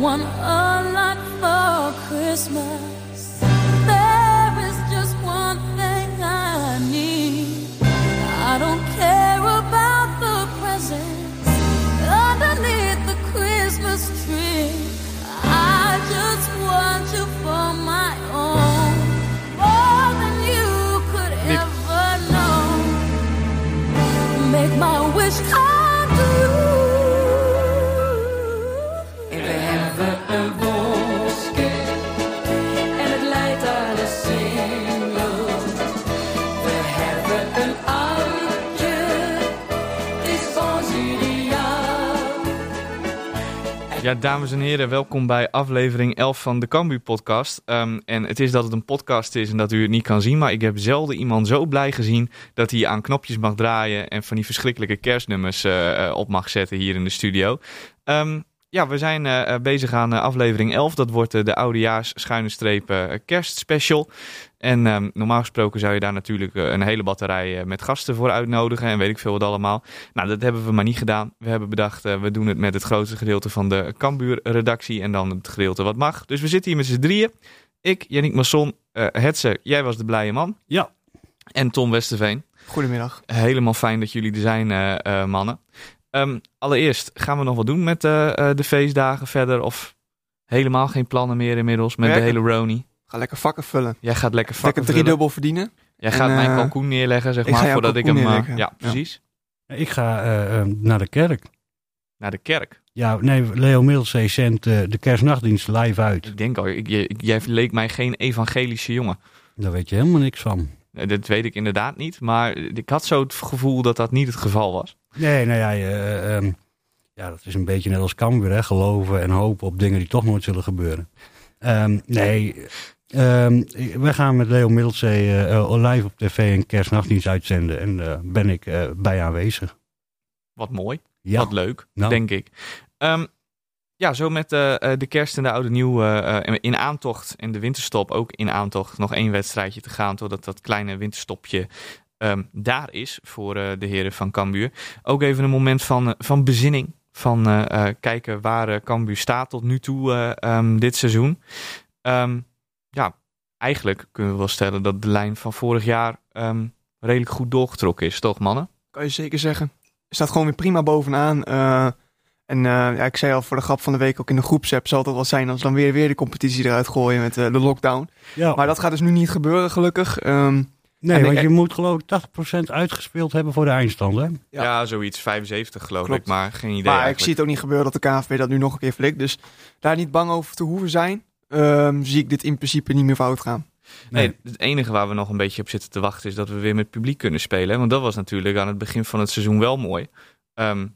want a lot for Christmas. Ja, dames en heren, welkom bij aflevering 11 van de Cambu podcast. Ehm, en het is dat het een podcast is en dat u het niet kan zien, maar ik heb zelden iemand zo blij gezien dat hij aan knopjes mag draaien en van die verschrikkelijke kerstnummers eh, eh, op mag zetten hier in de studio. Ehm, ja, we zijn eh, bezig aan aflevering 11. Dat wordt de oudejaars schuine streep kerstspecial. En ehm, normaal gesproken zou je daar natuurlijk eh, een hele batterij eh, met gasten voor uitnodigen en weet ik veel wat allemaal. Nou, dat hebben we maar niet gedaan. We hebben bedacht, eh, we doen het met het grootste gedeelte van de Kambuur-redactie en dan het gedeelte wat mag. Dus we zitten hier met z'n drieën. Ik, Yannick Masson, eh Hetze, jij was de blije man. Ja. En Tom Westerveen. Goedemiddag. Helemaal fijn dat jullie er zijn, mannen. Ehm, allereerst, gaan we nog wat doen met de feestdagen verder? Of helemaal geen plannen meer inmiddels met Werken. de hele Roni? Ga lekker vakken vullen. Jij gaat lekker Lekker vakken vullen. driedubbel verdienen. Jij En, gaat mijn eh, kalkoen neerleggen, zeg maar, voordat ik hem... eh, neerleggen. ja, Ja. precies. Ik ga eh, eh, naar de kerk. Naar de kerk. Ja, nee, Leo Middelzee zendt eh, de kerstnachtdienst live uit. Ik denk al, ik, je- ik- jij leek mij geen evangelische jongen. Daar weet je helemaal niks van. Eh, Dat weet ik inderdaad niet, maar ik had zo het gevoel dat dat niet het geval was. Nee, nou ja, je, eh, ehm, ja dat is een beetje net als Cambuur, hè. Geloven en hopen op dingen die toch nooit zullen gebeuren. Ehm, nee, ehm, we gaan met Leo Middelzee eh, eh, live op tv een kerstnachtdienst uitzenden. En daar ben ik eh, bij aanwezig. Wat mooi. Ja, Wat leuk, Nou. denk ik. Ehm, ja, zo met eh, eh, de kerst en de oude nieuw eh, eh, in aantocht en de winterstop ook in aantocht. Nog één wedstrijdje te gaan totdat dat kleine winterstopje ehm, daar is voor eh, de heren van Cambuur. Ook even een moment van, eh, van bezinning. Van eh, eh, kijken waar eh, Cambuur staat tot nu toe eh, dit seizoen. Ja, eigenlijk kunnen we wel stellen dat de lijn van vorig jaar ehm, redelijk goed doorgetrokken is, toch mannen? Kan je zeker zeggen. Staat gewoon weer prima bovenaan. eh, en eh, ja, ik zei al voor de grap van de week ook in de groepsapp zal het wel zijn als we dan weer, weer de competitie eruit gooien met eh, de lockdown. ja. Maar dat gaat dus nu niet gebeuren gelukkig. Ehm, nee, want ik- je moet geloof ik 80% uitgespeeld hebben voor de eindstand, hè? Ja. Ja, zoiets. 75 geloof Klopt. ik, maar geen idee. maar ik zie het ook niet gebeuren dat de KNVB dat nu nog een keer flikt. Dus daar niet bang over te hoeven zijn, ehm, zie ik dit in principe niet meer fout gaan. Nee, het enige waar we nog een beetje op zitten te wachten is dat we weer met publiek kunnen spelen. Want dat was natuurlijk aan het begin van het seizoen wel mooi. Ehm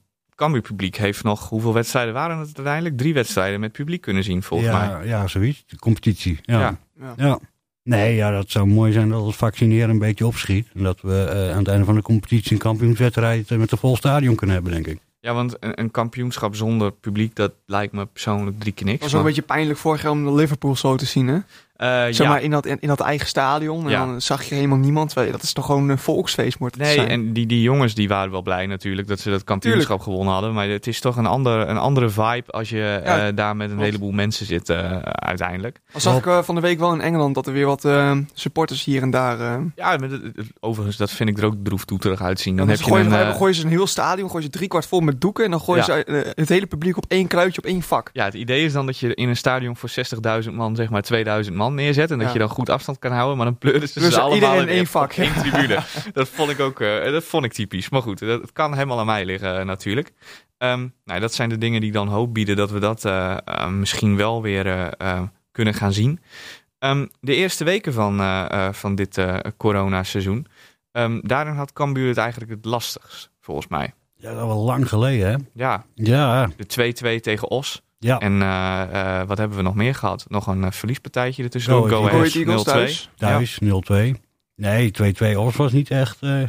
Cambuur publiek heeft nog, hoeveel wedstrijden waren het uiteindelijk? Drie wedstrijden met publiek kunnen zien, volgens ja, mij. Ja, zoiets. De competitie. Ja. Ja. ja. Ja. Nee, ja, dat zou mooi zijn dat het vaccineren een beetje opschiet. En dat we eh, aan het einde van de competitie een kampioenswedstrijd eh, met een vol stadion kunnen hebben, denk ik. Ja, want een, een kampioenschap zonder publiek, dat lijkt me persoonlijk drie keer niks. Het was ook een beetje pijnlijk vorig jaar om de Liverpool zo te zien, hè? Eh, Zeg ja. maar in dat, in, in dat eigen stadion. En Ja. dan zag je helemaal niemand. Dat is toch gewoon een volksfeest moet het Nee, zijn. en die, die jongens die waren wel blij natuurlijk dat ze dat kampioenschap gewonnen hadden. Maar het is toch een, ander, een andere vibe als je Ja, eh, daar met een klopt. heleboel mensen zit eh, uiteindelijk. Dan zag ik van de week wel in Engeland dat er weer wat eh, supporters hier en daar... eh Ja, maar dat- dat- overigens, dat vind ik er ook droeftoeterig uitzien. Dan dan heb je gooien, een, ze- gooien ze een heel stadion, gooien ze drie kwart vol met doeken. En dan gooien Ja. ze het hele publiek op één kruidje, op één vak. ja, het idee is dan dat je in een stadion voor 60.000 man, zeg maar 2000 man neerzet. En dat Ja. je dan goed afstand kan houden. Maar dan pleuren ze Dus ze allemaal in in één vak, op één tribune. dat vond ik ook eh, dat vond ik typisch. Maar goed, dat, het kan helemaal aan mij liggen eh, natuurlijk. Ehm, nou, dat zijn de dingen die dan hoop bieden dat we dat eh, misschien wel weer kunnen gaan zien. Ehm, de eerste weken van, van dit eh coronaseizoen. ehm daarin had Cambuur het eigenlijk het lastigst, volgens mij. Ja, dat was lang geleden, hè? Ja, Ja, de 2-2 tegen Os. Ja. En eh, eh, wat hebben we nog meer gehad? Nog een eh, verliespartijtje ertussen. Go Go, Ahead Go Ahead Ahead Eagles 0-2. thuis. Thuis, 0-2. Nee, 2-2 Os was niet echt... eh,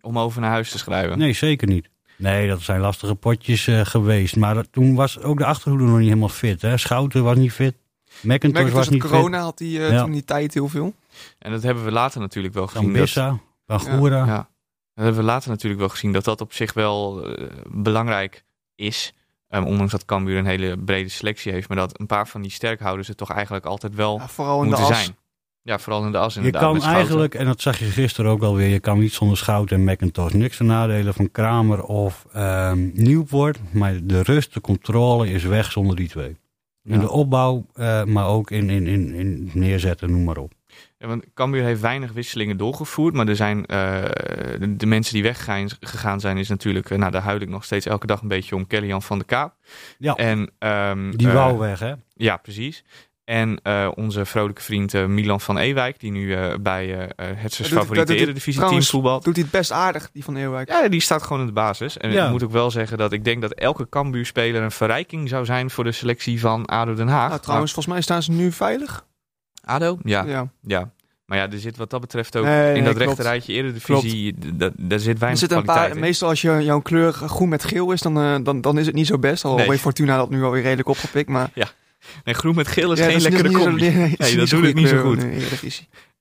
Om over naar huis te schrijven. nee, zeker niet. Nee, dat zijn lastige potjes eh, geweest. Maar dat- toen was ook de achterhoede nog niet helemaal fit, hè? Schouten was niet fit. McIntosh was niet corona had hij eh, Ja. toen die tijd heel veel. En dat hebben we later natuurlijk wel gezien. Zambissa, Bagura. Ja. Dat hebben we later natuurlijk wel gezien dat dat op zich wel eh, belangrijk is. Ehm, ondanks dat Cambuur een hele brede selectie heeft. Maar dat een paar van die sterkhouders het toch eigenlijk altijd wel Ja, vooral in de moeten as. zijn. Ja, vooral in de as Je inderdaad. kan met Schouten. eigenlijk, en dat zag je gisteren ook alweer, je kan niet zonder Schouten en McIntosh. Niks te nadelen van Kramer of ehm Nieuwpoort. Maar de rust, de controle is weg zonder die twee. In Ja. de opbouw, eh, maar ook in, in, in, in neerzetten, noem maar op. Want Cambuur heeft weinig wisselingen doorgevoerd. Maar er zijn eh, de, de mensen die weggegaan gegaan zijn, is natuurlijk, eh, nou daar huil ik nog steeds elke dag een beetje om Kellyan van de Kaap. Ja. En, ehm, Die eh, wou weg, hè? Ja, precies. En eh, onze vrolijke vriend Milan van Ewijk, die nu bij eh het doet- favoriete dat doet- voetbalt. Hij het best aardig, die van Eeuwijk. Ja, die staat gewoon in de basis. En Ja. ik moet ook wel zeggen dat ik denk dat elke Cambuur-speler een verrijking zou zijn voor de selectie van ADO Den Haag. Nou, trouwens, volgens mij staan ze nu veilig. ADO? Ja, ja. ja. Maar ja, er zit wat dat betreft ook Nee, in dat rechterrijtje eredivisie, daar zit Er weinig zitten een kwaliteit paar, in. meestal als je, jouw kleur groen met geel is, dan, eh, dan, dan is het niet zo best. Al Nee. heeft Fortuna dat nu alweer redelijk opgepikt. Maar Nee, groen met geel is Ja, geen lekkere niet zo- combi. nee, dat zo doe ik niet zo goed.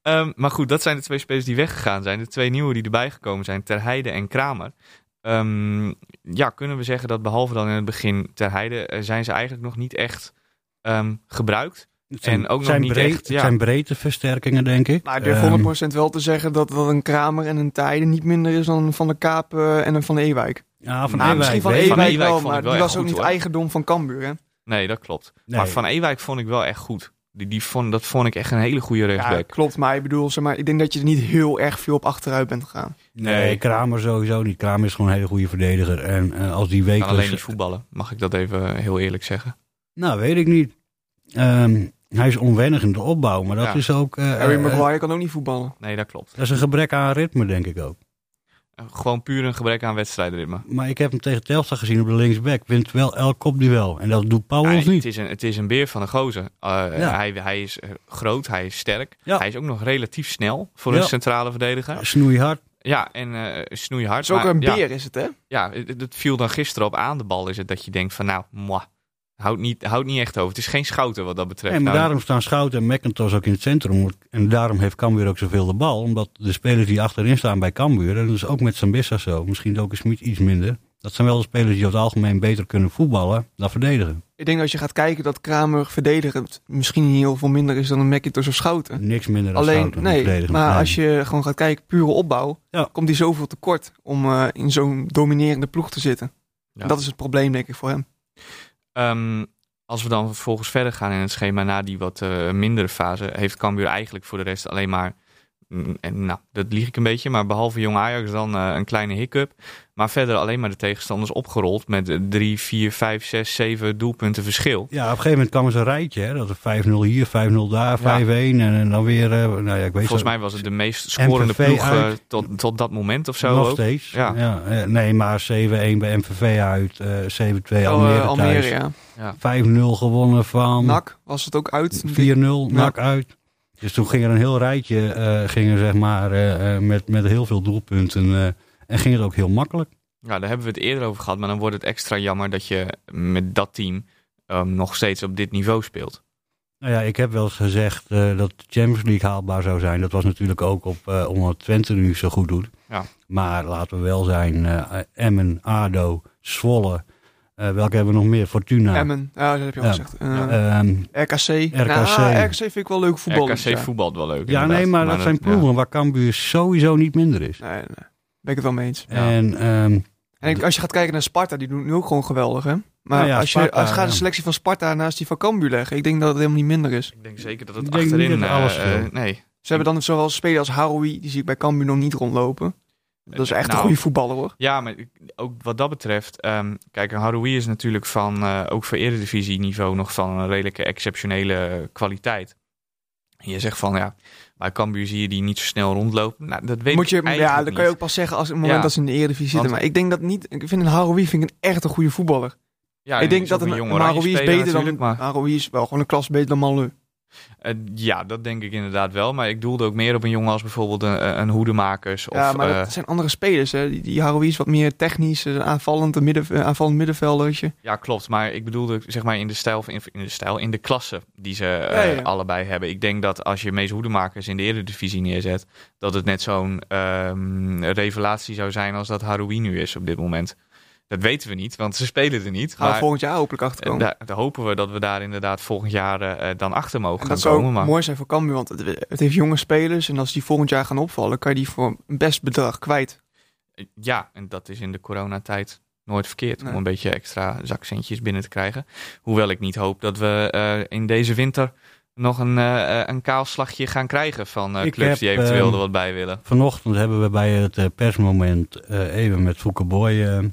Ehm, maar goed, dat zijn de twee spelers die weggegaan zijn. De twee nieuwe die erbij gekomen zijn, Terheide en Kramer. Ehm, ja, kunnen we zeggen dat behalve dan in het begin Terheide, eh, zijn ze eigenlijk nog niet echt ehm, gebruikt. Zijn, En ook nog zijn niet breed- echt, ja. zijn breedteversterkingen, denk ik. Maar ik durf Ehm, 100% wel te zeggen dat, dat een Kramer en een Tijden niet minder is dan Van de Kaap eh, en een Van Ewijk. ja, van Nou, Ewijk misschien Van Ewijk Ewijk wel, maar die was ook goed, niet hoor. eigendom van Cambuur. Hè? Nee, dat klopt. Nee. Maar Van Ewijk vond ik wel echt goed. Die, die vond, dat vond ik echt een hele goede Ja, rechtsback. klopt. Maar ik bedoel, zeg maar, ik denk dat je er niet heel erg veel op achteruit bent gegaan. Nee, Nee. Kramer sowieso niet. Kramer is gewoon een hele goede verdediger. En eh, als die kan alleen niet voetballen, mag ik dat even heel eerlijk zeggen. Nou, weet ik niet. Ehm, hij is onwennig in de opbouw, maar dat Ja. is ook... eh, Harry eh, Maguire kan ook niet voetballen. Nee, dat klopt. dat is een gebrek aan ritme, denk ik ook. Eh, Gewoon puur een gebrek aan wedstrijdritme. Maar ik heb hem tegen Telstar gezien op de linksback. Wint wel elk kopduel. En dat doet Pauwels Hij- niet. het, is een, het is een beer van een gozer. Eh, Ja. hij, hij is groot, hij is sterk. Ja. Hij is ook nog relatief snel voor Ja. een centrale verdediger. Snoeihard. Ja, en eh snoeihard. Het is ook maar een ja, beer, is het, hè? Ja, het, het viel dan gisteren op aan de bal. Is het dat je denkt van nou, mwah, houdt niet, houdt niet echt over. Het is geen schouder wat dat betreft. Nee, maar Nou, daarom staan Schouten en McIntosh ook in het centrum. En daarom heeft Cambuur ook zoveel de bal. Omdat de spelers die achterin staan bij Cambuur... en dat is ook met Sambissa zo, misschien ook Smit iets minder... dat zijn wel de spelers die over het algemeen beter kunnen voetballen dan verdedigen. Ik denk als je gaat kijken dat Kramer verdedigend misschien niet heel veel minder is dan een McIntosh of Schouten. Niks minder dan Alleen, Schouten. nee, verdedigend. maar Nee. als je gewoon gaat kijken, pure opbouw, Ja. komt hij zoveel tekort om eh, in zo'n dominerende ploeg te zitten. Ja. Dat is het probleem, denk ik, voor hem. Ehm, als we dan vervolgens verder gaan in het schema na die wat eh, mindere fase, heeft Cambuur eigenlijk voor de rest alleen maar, en nou, dat lieg ik een beetje, maar behalve Jong Ajax dan eh, een kleine hiccup. Maar verder alleen maar de tegenstanders opgerold met eh, drie, vier, vijf, zes, zeven doelpunten verschil. Ja, op een gegeven moment kwam er zo'n rijtje. Hè, dat er 5-0 hier, 5-0 daar, 5-1 en, en dan weer... eh, nou ja, ik weet Volgens zo- mij was het de meest scorende MVV ploeg eh, tot, tot dat moment of zo Nog ook. steeds. Ja. Ja. nee, maar 7-1 bij MVV uit, eh 7-2 Oh, Almere, Almere, thuis. ja. Ja. 5-0 gewonnen van NAC was het ook uit. 4-0, NAC uit. Dus toen ging er een heel rijtje, ging er zeg maar, eh, eh, met, met heel veel doelpunten. en ging het ook heel makkelijk. Ja, daar hebben we het eerder over gehad, maar dan wordt het extra jammer dat je met dat team ehm, nog steeds op dit niveau speelt. Nou ja, ik heb wel eens gezegd dat de Champions League haalbaar zou zijn. Dat was natuurlijk ook op omdat Twente nu zo goed doet. Ja. Maar laten we wel zijn, Emmen, ADO, Zwolle. Eh, welke hebben we nog meer? Fortuna. Emmen, ja, dat heb je al Ja. gezegd. Eh, Ehm, RKC. RKC. Nou, RKC vind ik wel leuk voetbal. RKC ja. voetbalt wel leuk. ja, inderdaad. nee, maar dat zijn ja. ploegen waar Cambuur sowieso niet minder is. Nee, nee. Ben ik het wel mee eens. Ja. En ehm, En als je gaat kijken naar Sparta, die doen nu ook gewoon geweldig, hè? Maar Nou ja, als je Sparta, als je gaat de ja. selectie van Sparta naast die van Cambuur leggen, ik denk dat het helemaal niet minder is. Ik denk zeker dat het Ik denk niet achterin... dat alles eh, nee. Ze hebben dan zowel spelers als Haroui, die zie ik bij Cambuur nog niet rondlopen. Dat is echt Nou, een goede voetballer, hoor. Ja, maar ook wat dat betreft... ehm, kijk, een Haroui is natuurlijk van... eh, ook voor eredivisie niveau nog van een redelijke exceptionele kwaliteit. En je zegt van, ja, bij Cambuur zie je die niet zo snel rondlopen. Nou, dat weet Moet je, ik ja, dat kan je ook pas zeggen als het moment Ja. dat ze in de Eredivisie zitten. Maar ik denk dat niet. Ik vind een Haroui vind ik een echt een goede voetballer. Ja, ik en denk dat een, een Haroui is beter dan. Maar, Haroui is wel gewoon een klas beter dan Maleu. Eh, ja, dat denk ik inderdaad wel. Maar ik doelde ook meer op een jongen als bijvoorbeeld een, een Hoedemakers. Of, ja, maar eh, dat zijn andere spelers. Hè. Die, die Haroui is wat meer technisch, eh, aanvallend, een midden, eh, aanvallend middenveldertje. Ja, klopt. Maar ik bedoelde zeg maar in de stijl, in, in de stijl, in de klasse die ze eh, Ja, ja. allebei hebben. Ik denk dat als je Mees Hoedemakers in de Eredivisie neerzet, dat het net zo'n ehm, revelatie zou zijn als dat Haroui nu is op dit moment. Dat weten we niet, want ze spelen er niet. Gaan we maar volgend jaar hopelijk eh, achterkomen. daar, daar hopen we dat we daar inderdaad volgend jaar eh, dan achter mogen En gaan dat zou komen. Maar mooi zijn voor Cambuur, want het, het heeft jonge spelers. En als die volgend jaar gaan opvallen, kan je die voor een best bedrag kwijt. eh, ja, en dat is in de coronatijd nooit verkeerd Nee. om een beetje extra zakcentjes binnen te krijgen. Hoewel ik niet hoop dat we eh, in deze winter nog een, eh, eh, een kaalslagje gaan krijgen van eh, Ik clubs heb, die eventueel ehm, er wat bij willen. Vanochtend hebben we bij het eh, persmoment eh, even met Fouke Boy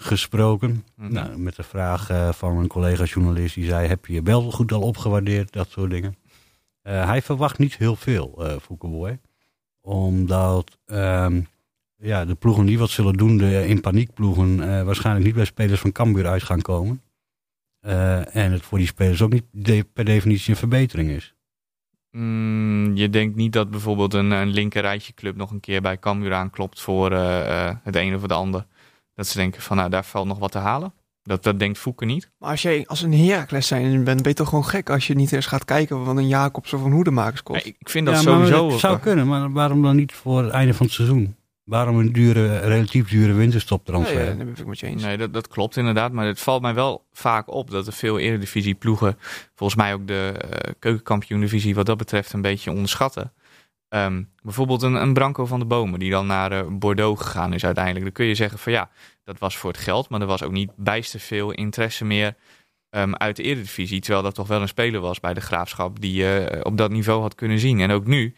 gesproken. Mhm. Nou, met de vraag eh, van een collega-journalist die zei: Heb je je bel goed al opgewaardeerd? Dat soort dingen. Eh, hij verwacht niet heel veel, Fouke Boy. Omdat ehm, ja, de ploegen die wat zullen doen, de in paniekploegen, eh waarschijnlijk niet bij spelers van Cambuur uit gaan komen. En het voor die spelers ook niet de- per definitie een verbetering is. Mm, je denkt niet dat bijvoorbeeld een, een linkerrijtje club nog een keer bij Cambuur aanklopt voor het een of het ander. Dat ze denken van nou daar valt nog wat te halen. Dat, dat denkt Fouke niet. Maar als jij als een Heracles zijn bent, ben je toch gewoon gek als je niet eens gaat kijken wat een Jacobs of een Hoedemakers kost. Nee, ik vind dat ja, sowieso... Het zou kunnen, maar waarom dan niet voor het einde van het seizoen? Waarom een dure, relatief dure winterstoptransfer? Nee, ja, dat ben ik met je eens. Nee, dat, dat klopt inderdaad. Maar het valt mij wel vaak op dat er veel eredivisie ploegen, volgens mij ook de eh keukenkampioen-divisie wat dat betreft, een beetje onderschatten. Ehm, bijvoorbeeld een, een Branco van de Bomen, die dan naar eh, Bordeaux gegaan is uiteindelijk. Dan kun je zeggen van ja, dat was voor het geld, maar er was ook niet bijster veel interesse meer ehm, uit de eredivisie. Terwijl dat toch wel een speler was bij de Graafschap die je eh, op dat niveau had kunnen zien. En ook nu,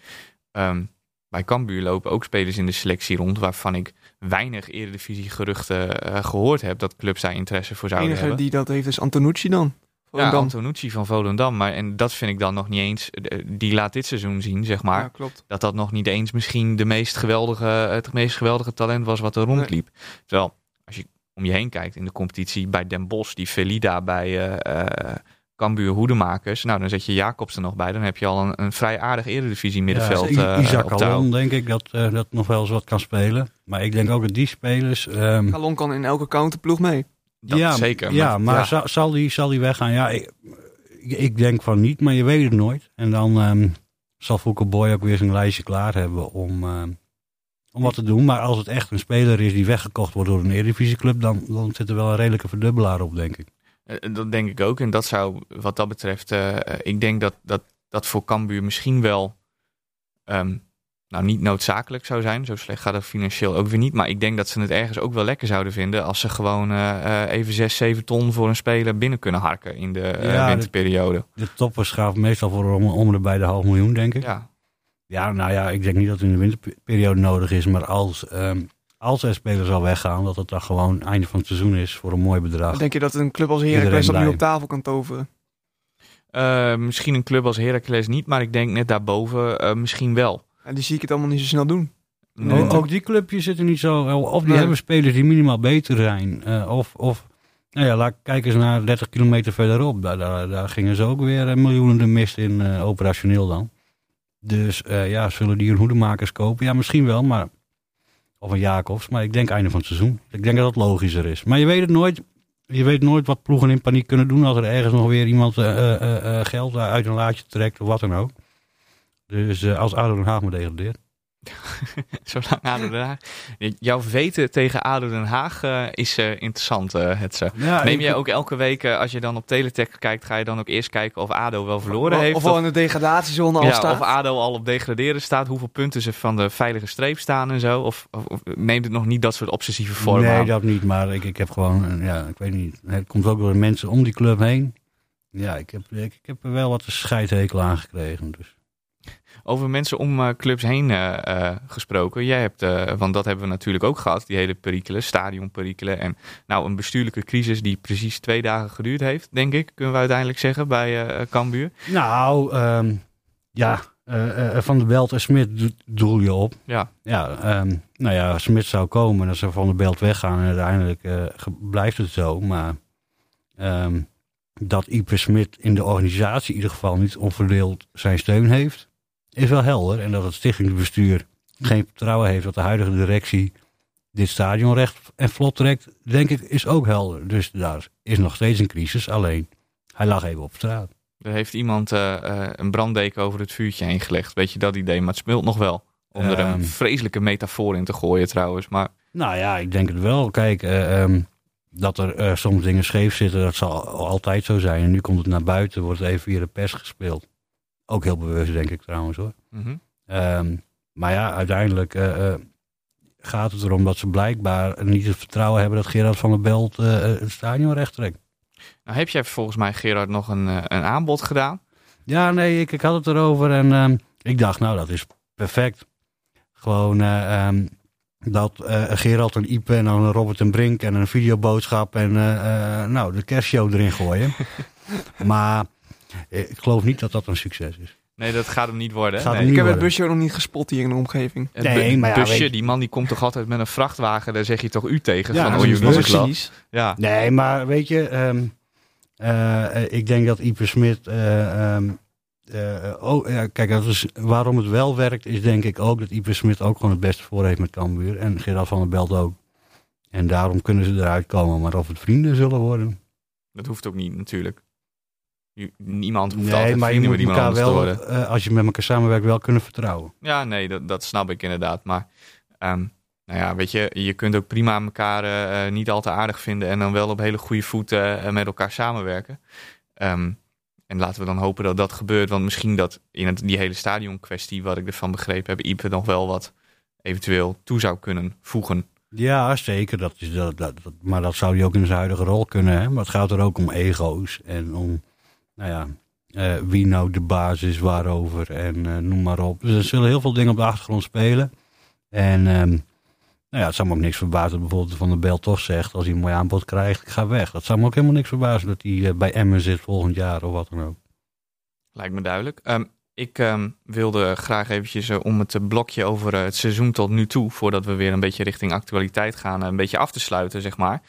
ehm, bij Cambuur lopen ook spelers in de selectie rond, waarvan ik weinig eredivisie geruchten eh, gehoord heb dat clubs daar interesse voor de zouden enige hebben. die dat heeft is Antonucci dan. Ja, Volendam. Antonucci van Volendam. Maar en dat vind ik dan nog niet eens. eh, Die laat dit seizoen zien, zeg maar. Ja, klopt. Dat dat nog niet eens misschien de meest geweldige, het meest geweldige talent was wat er rondliep. Terwijl, als je om je heen kijkt in de competitie bij Den Bosch, die Felida bij eh eh Cambuur Hoedemakers. Nou, dan zet je Jacobs er nog bij. Dan heb je al een, een vrij aardig eredivisie middenveld Ja, eh, Isaac op touw. Alon, denk ik, dat, eh, dat nog wel eens wat kan spelen. Maar ik denk ook dat die spelers... ehm, Calon kan in elke counterploeg mee. Dat ja, zeker. Ja, maar ja. Zal, zal, die, zal die weggaan? Ja, ik, ik, denk van niet, maar je weet het nooit. En dan ehm, zal Fouke Boy ook weer zijn lijstje klaar hebben om, ehm, om wat te doen. Maar als het echt een speler is die weggekocht wordt door een Eredivisieclub, dan, dan zit er wel een redelijke verdubbelaar op, denk ik. Eh, Dat denk ik ook. En dat zou, wat dat betreft, eh, eh, ik denk dat, dat dat voor Cambuur misschien wel, ehm, nou niet noodzakelijk zou zijn. Zo slecht gaat het financieel ook weer niet. Maar ik denk dat ze het ergens ook wel lekker zouden vinden als ze gewoon eh, eh, even 6, 7 ton voor een speler binnen kunnen harken in de eh, Ja, winterperiode. De toppers gaan meestal voor om, om de bij de half miljoen, denk ik. Ja. Ja, nou ja, ik denk niet dat het in de winterperiode nodig is. Maar als, ehm, als er spelers al weggaan, dat het dan gewoon einde van het seizoen is voor een mooi bedrag. Denk je dat een club als Heracles dat nu op tafel kan toveren. Eh, misschien een club als Heracles niet, maar ik denk net daarboven eh, misschien wel. En die zie ik het allemaal niet zo snel doen. Nee, ook die clubjes zitten niet zo. Of die Nee. hebben spelers die minimaal beter zijn. eh, of, of, nou ja, laat kijk eens naar 30 kilometer verderop. Daar, daar, daar gingen ze ook weer eh, miljoenen de mist in, eh, operationeel dan. Dus eh, ja, zullen die een hoedemakers kopen? Ja, misschien wel, maar. Of een Jacobs, maar ik denk einde van het seizoen. Ik denk dat het logischer is. Maar je weet het nooit. Je weet nooit wat ploegen in paniek kunnen doen als er ergens nog weer iemand eh, eh, eh, eh, geld uit een laadje trekt of wat dan ook. Dus eh, als ADO Den Haag maar degradeert. Zolang ADO Den Haag... Jouw weten tegen ADO Den Haag eh, is eh, interessant, Hetze. Ja, Neem jij ook elke week, als je dan op Teletech kijkt, ga je dan ook eerst kijken of ADO wel verloren heeft? Of al in de degradatiezone al staat. of ADO al op degraderen staat, hoeveel punten ze van de veilige streep staan en zo? Of, of, of neemt het nog niet dat soort obsessieve vorm Nee, aan? dat niet. Maar ik, ik heb gewoon, ja, ik weet niet. Het komt ook door de mensen om die club heen. Ja, ik heb, ik, ik heb er wel wat een scheidhekel aan gekregen. Dus. Over mensen om eh, clubs heen eh, eh, gesproken. Jij hebt, want dat hebben we natuurlijk ook gehad, die hele perikelen, stadionperikelen. En nou, een bestuurlijke crisis die precies twee dagen geduurd heeft, denk ik, kunnen we uiteindelijk zeggen bij Cambuur. Nou, ehm, ja, Van der Belt en Smit do- doel je op. Ja, Ja, ehm, nou ja, Smit zou komen, dan zou Van der Belt weggaan en uiteindelijk blijft het zo. Maar ehm, dat Ipe Smit in de organisatie in ieder geval niet onverdeeld zijn steun heeft, is wel helder. En dat het stichtingsbestuur geen vertrouwen heeft dat de huidige directie dit stadion recht en vlot trekt, denk ik, is ook helder. Dus daar is nog steeds een crisis, alleen hij lag even op straat. er heeft iemand eh, eh, een branddeken over het vuurtje heen gelegd. Weet je dat idee? Maar het smult nog wel. Om er Ehm. een vreselijke metafoor in te gooien trouwens. Maar Nou ja, ik denk het wel. Kijk, eh, ehm, dat er soms dingen scheef zitten, dat zal altijd zo zijn. En nu komt het naar buiten, wordt even via de pers gespeeld. Ook heel bewust, denk ik trouwens hoor. Mhm. Ehm, maar ja, uiteindelijk eh, eh, gaat het erom dat ze blijkbaar niet het vertrouwen hebben dat Gerard van der Belt eh, het stadion recht trekt. Nou heb jij volgens mij, Gerard, nog een, een aanbod gedaan. Ja, nee, ik, ik had het erover en ehm, ik dacht, nou, dat is perfect. Gewoon eh, ehm, dat eh, Gerald en Ipe en dan Robert en Brink en een videoboodschap en nou, de kerstshow erin gooien. maar ik geloof niet dat dat een succes is. Nee, dat gaat hem niet worden. hem Nee. Ik heb het busje ook nog niet gespot hier in de omgeving. Het Nee, maar ja, busje, weet je- die man die komt toch altijd met een vrachtwagen, daar zeg je toch u tegen. Ja, van, oh, je cynisch. Ja, Nee, maar weet je, ehm, eh, ik denk dat Ipe Smit. eh, ehm, eh, oh, ja, kijk, dat is, waarom het wel werkt, is denk ik ook dat Ipe Smit ook gewoon het beste voor heeft met Cambuur. En Gerard van der Belt ook. En daarom kunnen ze eruit komen. Maar of het vrienden zullen worden. dat hoeft ook niet natuurlijk. Je- Niemand hoeft Nee, altijd maar je moet met iemand elkaar anders te worden. eh, als je met elkaar samenwerkt, wel kunnen vertrouwen. Ja, nee, dat, dat snap ik inderdaad. Maar ehm, nou ja, weet je, je kunt ook prima elkaar eh, eh, niet al te aardig vinden en dan wel op hele goede voeten met elkaar samenwerken. Ehm, en laten we dan hopen dat dat gebeurt, want misschien dat in het, die hele stadionkwestie, wat ik ervan begrepen heb, Ipe nog wel wat eventueel toe zou kunnen voegen. Ja, zeker. Dat is, dat, maar dat zou hij ook in zijn huidige rol kunnen. Hè? Maar het gaat er ook om ego's. En om, nou ja, eh, wie nou de baas is, waarover en eh, noem maar op. Dus er zullen heel veel dingen op de achtergrond spelen. En ehm, nou ja, het zou me ook niks verbazen dat bijvoorbeeld Van der Bel toch zegt... als hij een mooi aanbod krijgt, ik ga weg. Dat zou me ook helemaal niks verbazen dat hij eh, bij Emmen zit volgend jaar of wat dan ook. Lijkt me duidelijk. Ehm, ik ehm, wilde graag eventjes om het blokje over het seizoen tot nu toe, voordat we weer een beetje richting actualiteit gaan, een beetje af te sluiten, zeg maar.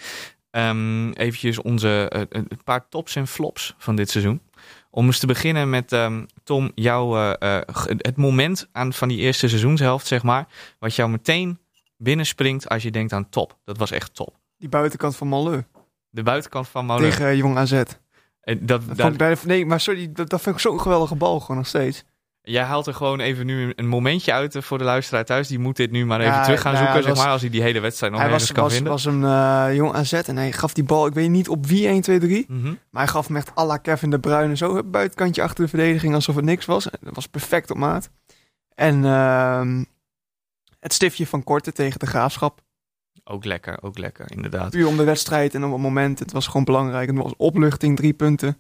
Ehm eventjes onze eh, een een paar tops en flops van dit seizoen. Om eens te beginnen met ehm, Tom, jouw, eh, eh, het moment aan, van die eerste seizoenshelft, zeg maar, wat jou meteen binnenspringt als je denkt aan top. Dat was echt top. Die buitenkant van Maleu. De buitenkant van Molen. Tegen eh, Jong AZ. Dat Eh, Dat, vond daar- ik bij de- nee, maar sorry, dat, dat vind ik zo'n geweldige bal gewoon nog steeds. Jij haalt er gewoon even nu een- momentje uit eh, voor de luisteraar thuis. Die moet dit nu maar even Ja, terug gaan nou zoeken, zeg maar, als hij die hele wedstrijd nog hij was, kan was, vinden. was een eh, Jong AZ en hij gaf die bal, ik weet niet op wie 1, 2, 3. Mhm. Maar hij gaf hem echt à la Kevin de Bruyne zo het buitenkantje achter de verdediging alsof het niks was. Dat was perfect op maat. En ehm, het stiftje van Korte tegen de Graafschap. Ook lekker, ook lekker, inderdaad. Puur om de wedstrijd en op het moment. Het was gewoon belangrijk. Het was opluchting, drie punten.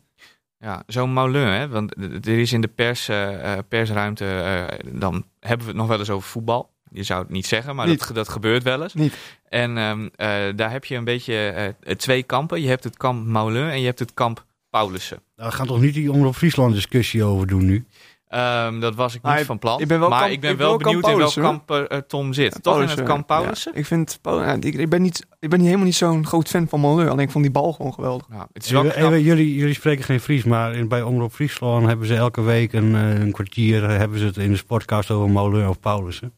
Ja, zo'n Moulin, hè, want er is in de pers, eh, eh, persruimte, eh, dan hebben we het nog wel eens over voetbal. Je zou het niet zeggen, maar Niet. dat, dat gebeurt wel eens. Niet. En ehm, eh, daar heb je een beetje eh, twee kampen. Je hebt het kamp Moulin en je hebt het kamp Paulussen. Daar gaan toch niet die Omroep Friesland discussie over doen nu? Ehm, dat was ik niet Maar ik- van plan. ik ben wel maar kamp- ik ben ik ben wel wel kamp benieuwd in welk kamp eh, eh, Tom zit. Ja, Toch in het kamp ja. Paulussen? ik vind, Paul- ja, ik, ik ben niet, ik ben niet, helemaal niet zo'n groot fan van Malheur. Alleen ik vond die bal gewoon geweldig. Nou, het is wel jullie, jullie spreken geen Fries, maar in, bij Omroep Friesland hebben ze elke week een, eh, een kwartier eh, hebben ze het in de sportcast over Molen of Paulussen.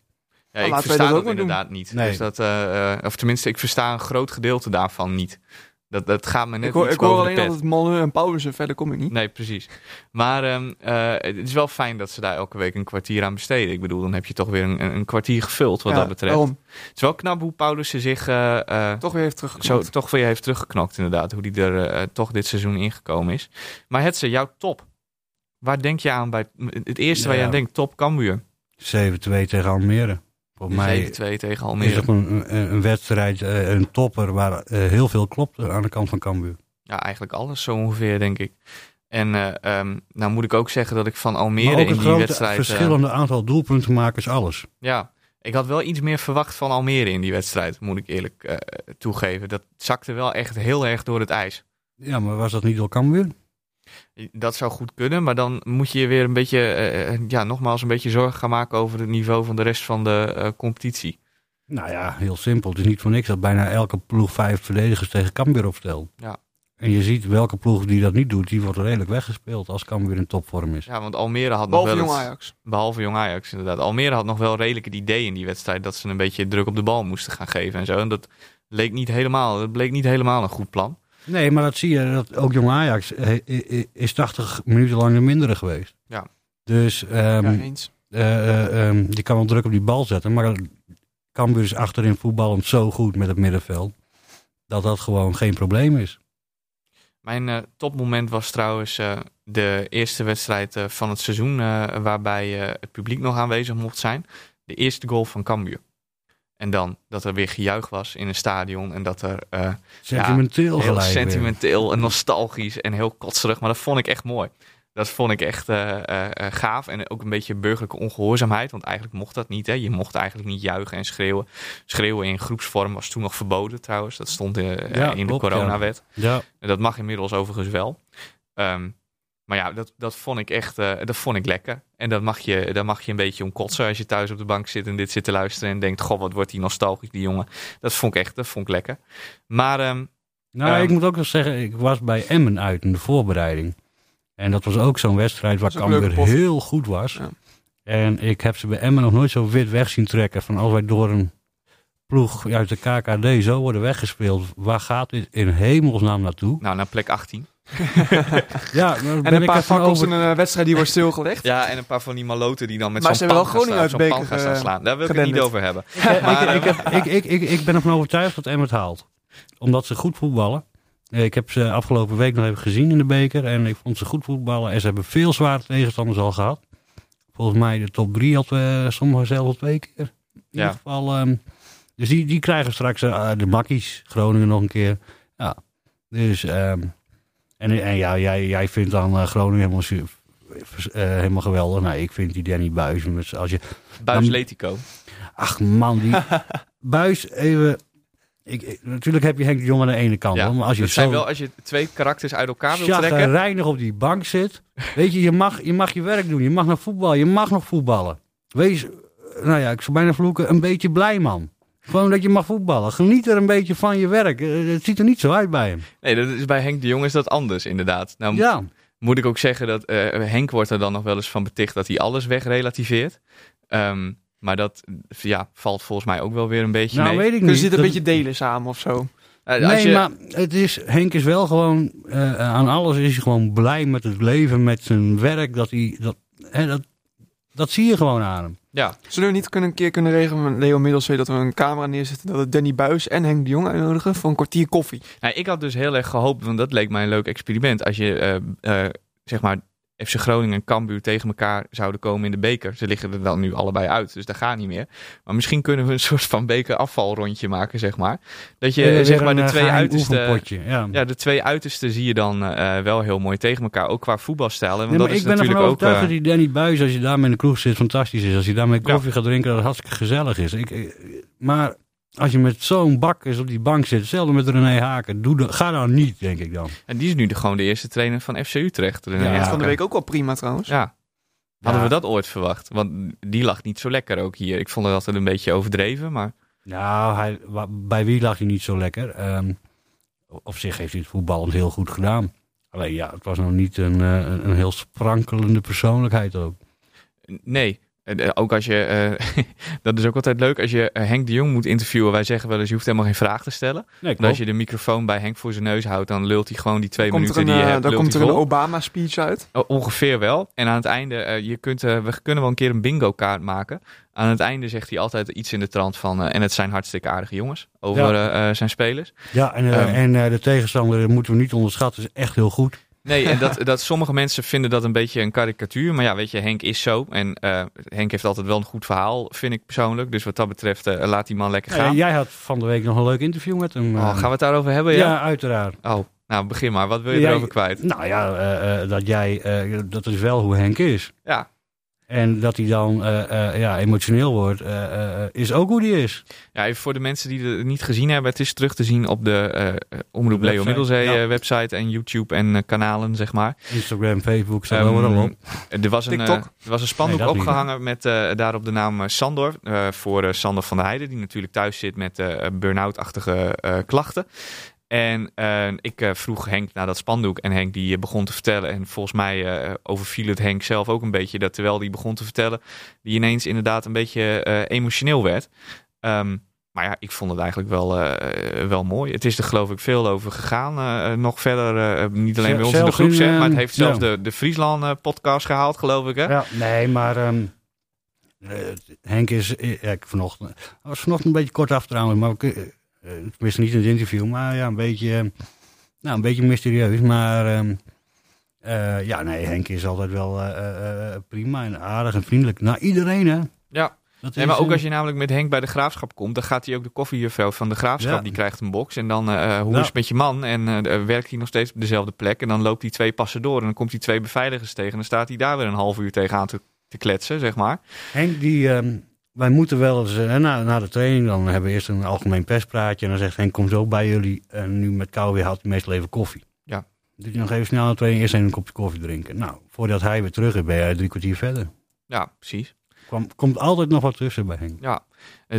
Ja, ik laten wij versta dat ook doen. inderdaad niet. Nee. Dus dat, eh, eh, of tenminste, ik versta een groot gedeelte daarvan niet. Dat, dat gaat me net Ik hoor, ik hoor alleen de pet. dat het Malheur en Paulussen. Verder kom ik niet. Nee, precies. Maar ehm, eh, het is wel fijn dat ze daar elke week een kwartier aan besteden. Ik bedoel, dan heb je toch weer een, een kwartier gevuld wat Ja, dat betreft. Het is wel knap hoe Paulussen zich eh, eh, Toch weer heeft zo teruggeknopt. toch weer heeft teruggeknokt inderdaad. Hoe die er toch dit seizoen ingekomen is. Maar Hetze, jouw top. Waar denk je aan bij het eerste waar je aan denkt? Top Cambuur. 7-2 tegen Almere. Volgens mij 7-2 tegen is Almere. het een, een, een wedstrijd, eh, een topper waar eh, heel veel klopt aan de kant van Cambuur. Ja, eigenlijk alles zo ongeveer, denk ik. En eh, ehm, nou moet ik ook zeggen dat ik van Almere in die wedstrijd... verschillende aantal doelpuntenmakers, alles. ja, ik had wel iets meer verwacht van Almere in die wedstrijd, moet ik eerlijk toegeven. Dat zakte wel echt heel erg door het ijs. Ja, maar was dat niet door Cambuur? Dat zou goed kunnen, maar dan moet je je weer een beetje, eh, eh, ja, nogmaals een beetje zorgen gaan maken over het niveau van de rest van de eh, competitie. Nou ja, heel simpel. Het is niet voor niks dat bijna elke ploeg vijf verdedigers tegen Cambuur opstelt. Ja. En je ziet welke ploeg die dat niet doet, die wordt redelijk weggespeeld als Cambuur in topvorm is. Ja, want Almere had nog Behalve wel Jong het- Ajax. Behalve Jong Ajax, inderdaad. Almere had nog wel redelijk het idee in die wedstrijd dat ze een beetje druk op de bal moesten gaan geven en zo. En dat leek niet helemaal, dat bleek niet helemaal een goed plan. Nee, maar dat zie je, dat ook Jong Ajax is 80 minuten lang de mindere geweest. Ja. Dus ehm, ja, eens. eh, eh, ehm, kan wel druk op die bal zetten, maar Cambuur is achterin voetballend zo goed met het middenveld. dat dat gewoon geen probleem is. Mijn eh, topmoment was trouwens de eerste wedstrijd van het seizoen waarbij het publiek nog aanwezig mocht zijn. De eerste goal van Cambuur. En dan dat er weer gejuich was in een stadion en dat er eh, Sentimenteel heel gelijk. weer. sentimenteel en nostalgisch en heel kotserig. Maar dat vond ik echt mooi. Dat vond ik echt eh, eh, gaaf. En ook een beetje burgerlijke ongehoorzaamheid. Want eigenlijk mocht dat niet. Hè. Je mocht eigenlijk niet juichen en schreeuwen. Schreeuwen in groepsvorm was toen nog verboden trouwens. Dat stond Ja, in klopt, de coronawet. Ja, En Dat mag inmiddels overigens wel. Ehm, maar ja, dat, dat vond ik echt eh, dat vond ik lekker. En dat mag je, daar mag je een beetje om kotsen als je thuis op de bank zit en dit zit te luisteren en denkt, goh, wat wordt die nostalgisch, die jongen. Dat vond ik echt, dat vond ik lekker. Maar ehm, Nou, Ehm. ik moet ook wel zeggen, ik was bij Emmen uit in de voorbereiding. En dat was ook zo'n wedstrijd waar Cambuur heel goed was. Ja. En ik heb ze bij Emmen nog nooit zo wit weg zien trekken. Van als wij door een ploeg uit de KKD zo worden weggespeeld. Waar gaat dit in hemelsnaam naartoe? nou, naar plek 18. Ja, En een paar fakkels over. in een eh, wedstrijd die wordt stilgelegd. Ja, en een paar van die maloten die dan met Maar zo'n ze hebben pan wel gaan staan, pan beker, gaan staan eh, slaan. Daar wil ik het niet over hebben. Ik, Maar, ik, ik, heb- ik, ik, ik, ik ben ervan overtuigd dat Emmen het haalt. Omdat ze goed voetballen. Eh, Ik heb ze afgelopen week nog even gezien in de beker. En ik vond ze goed voetballen. En ze hebben veel zware tegenstanders al gehad. Volgens mij de top drie had uh, sommigen zelfs al twee keer. In Ja. ieder geval. ehm, dus die, die krijgen straks eh, de makkies. Groningen nog een keer. Ja. Dus. ehm, en, en ja, jij, jij vindt dan eh, Groningen helemaal, eh, helemaal geweldig. Nou, ik vind die Danny Buis. met- Als je, Buis Letico. Ach man, die Buis even. Ik, natuurlijk heb je Henk de Jong aan de ene kant, Ja, hoor, maar als je dat zijn wel als je twee karakters uit elkaar wil trekken. chagrijnig op die bank zit, weet je, je mag, je mag je werk doen, je mag nog voetballen, je mag nog voetballen. Wees, nou ja, ik zou bijna vloeken, een beetje blij man. Gewoon dat je mag voetballen. Geniet er een beetje van je werk. Eh, Het ziet er niet zo uit bij hem. Nee, dat is bij Henk de Jong is dat anders inderdaad. Nou, Ja, moet ik ook zeggen dat eh, Henk wordt er dan nog wel eens van beticht dat hij alles wegrelativeert. Ehm, maar dat ja, valt volgens mij ook wel weer een beetje nou mee. weet ik niet. dit een Dat- beetje delen samen of zo? Eh, als Nee, je- maar het is, Henk is wel gewoon, eh, aan alles is hij gewoon blij met het leven, met zijn werk. Dat, hij, dat, hè, dat, dat zie je gewoon aan hem. Ja, Zullen we niet kunnen, een keer kunnen regelen met Leo Middelzee dat we een camera neerzetten dat we Danny Buis en Henk de Jong uitnodigen voor een kwartier koffie? Nou, ik had dus heel erg gehoopt, want dat leek mij een leuk experiment. Als je, eh, eh, zeg maar, FC Groningen en Cambuur tegen elkaar zouden komen in de beker. Ze liggen er dan nu allebei uit, dus dat gaat niet meer. Maar misschien kunnen we een soort van bekerafvalrondje maken, zeg maar. Dat je, Eh, zeg maar, een, de eh, twee uiterste... oefenpotje, Ja. Ja, de twee uitersten zie je dan eh, wel heel mooi tegen elkaar, ook qua voetbalstijl. Want Nee, dat is ik ben ervan natuurlijk ook... overtuigd eh, dat die Danny Buis, als je daarmee in de kroeg zit, fantastisch is. Als je daarmee Ja. koffie gaat drinken, dat het hartstikke gezellig is. Ik- maar als je met zo'n bakkers op die bank zit, hetzelfde met René Haken, doe dat, ga dan niet, denk ik dan. En die is nu de, gewoon de eerste trainer van FC Utrecht. René Ja, Haken. Van de week ook wel prima trouwens. Ja. Hadden Ja. we dat ooit verwacht? Want die lag niet zo lekker ook hier. Ik vond het altijd een beetje overdreven, maar... Nou, hij, bij wie lag hij niet zo lekker? Ehm, op zich heeft hij het voetballend heel goed gedaan. Alleen ja, het was nog niet een, eh, een, een heel sprankelende persoonlijkheid ook. Nee. Eh, Ook als je, eh, dat is ook altijd leuk, als je eh, Henk de Jong moet interviewen. Wij zeggen wel eens, je hoeft helemaal geen vraag te stellen. Nee, als je de microfoon bij Henk voor zijn neus houdt, dan lult hij gewoon die twee Komt minuten een, die je hebt, dan komt er een. Obama-speech uit. O- Ongeveer wel. En aan het einde, je kunt, we kunnen wel een keer een bingo kaart maken. Aan het einde zegt hij altijd iets in de trant van, en het zijn hartstikke aardige jongens, over Ja. zijn spelers. Ja, en, eh, Ehm. en eh, de tegenstander moeten we niet onderschatten, is echt heel goed. Nee, en dat, dat sommige mensen vinden dat een beetje een karikatuur. Maar ja, weet je, Henk is zo. En eh, Henk heeft altijd wel een goed verhaal, vind ik persoonlijk. Dus wat dat betreft, eh, laat die man lekker Eh, gaan. jij had van de week nog een leuk interview met hem. Oh, eh. gaan we het daarover hebben? ja? Ja. uiteraard. Oh, nou begin maar. Wat wil je Jij- erover kwijt? Nou ja, dat jij, dat is wel hoe Henk is. Ja, En dat hij dan eh, eh, ja, emotioneel wordt, eh, eh, is ook hoe hij is. Ja, even voor de mensen die het niet gezien hebben, het is terug te zien op de Omroep De Leo website, Middelzee ja. eh, website en YouTube en kanalen, zeg maar. Instagram, Facebook, staat Ehm, overal op. Er was een, er was een spandoek Nee, dat niet, opgehangen met eh, daarop de naam Sandor. eh, voor Sander van der Heijden, die natuurlijk thuis zit met eh burn-out-achtige eh, klachten. En eh, ik eh, vroeg Henk naar dat spandoek en Henk die eh, begon te vertellen. En volgens mij overviel het Henk zelf ook een beetje dat terwijl hij begon te vertellen, die ineens inderdaad een beetje emotioneel werd. Ehm, maar ja, ik vond het eigenlijk wel, wel mooi. Het is er geloof ik veel over gegaan. nog verder, niet alleen bij ons in de groep, zeg, maar het heeft zelfs ja. de, de Friesland-podcast gehaald, geloof ik. Hè? Ja, nee, maar ehm, eh, Henk is, ik vanochtend, was vanochtend een beetje kort af trouwens, maar tenminste niet in het interview, maar ja, een beetje, eh, nou, een beetje mysterieus. Maar ehm, eh, ja, nee, Henk is altijd wel eh, eh, eh, prima en aardig en vriendelijk. Naar iedereen, hè? Ja, Dat Nee, is, maar ook eh, als je namelijk met Henk bij de graafschap komt, dan gaat hij ook de koffiejuffrouw van de graafschap, Ja. die krijgt een box. En dan, eh, hoe Ja. is het met je man? En eh, werkt hij nog steeds op dezelfde plek? En dan loopt hij twee passen door en dan komt hij twee beveiligers tegen. En dan staat hij daar weer een half uur tegenaan te, te kletsen, zeg maar. Henk, die, ehm, wij moeten wel eens, eh, na, na de training, dan hebben we eerst een algemeen perspraatje. En dan zegt Henk, kom zo bij jullie. En nu met kou weer had hij meestal even koffie. Ja. Hij nog even snel de training, eerst even een kopje koffie drinken. Nou, voordat hij weer terug is, ben jij drie kwartier verder. Ja, precies. Kwam, komt altijd nog wat tussen bij Henk. Ja,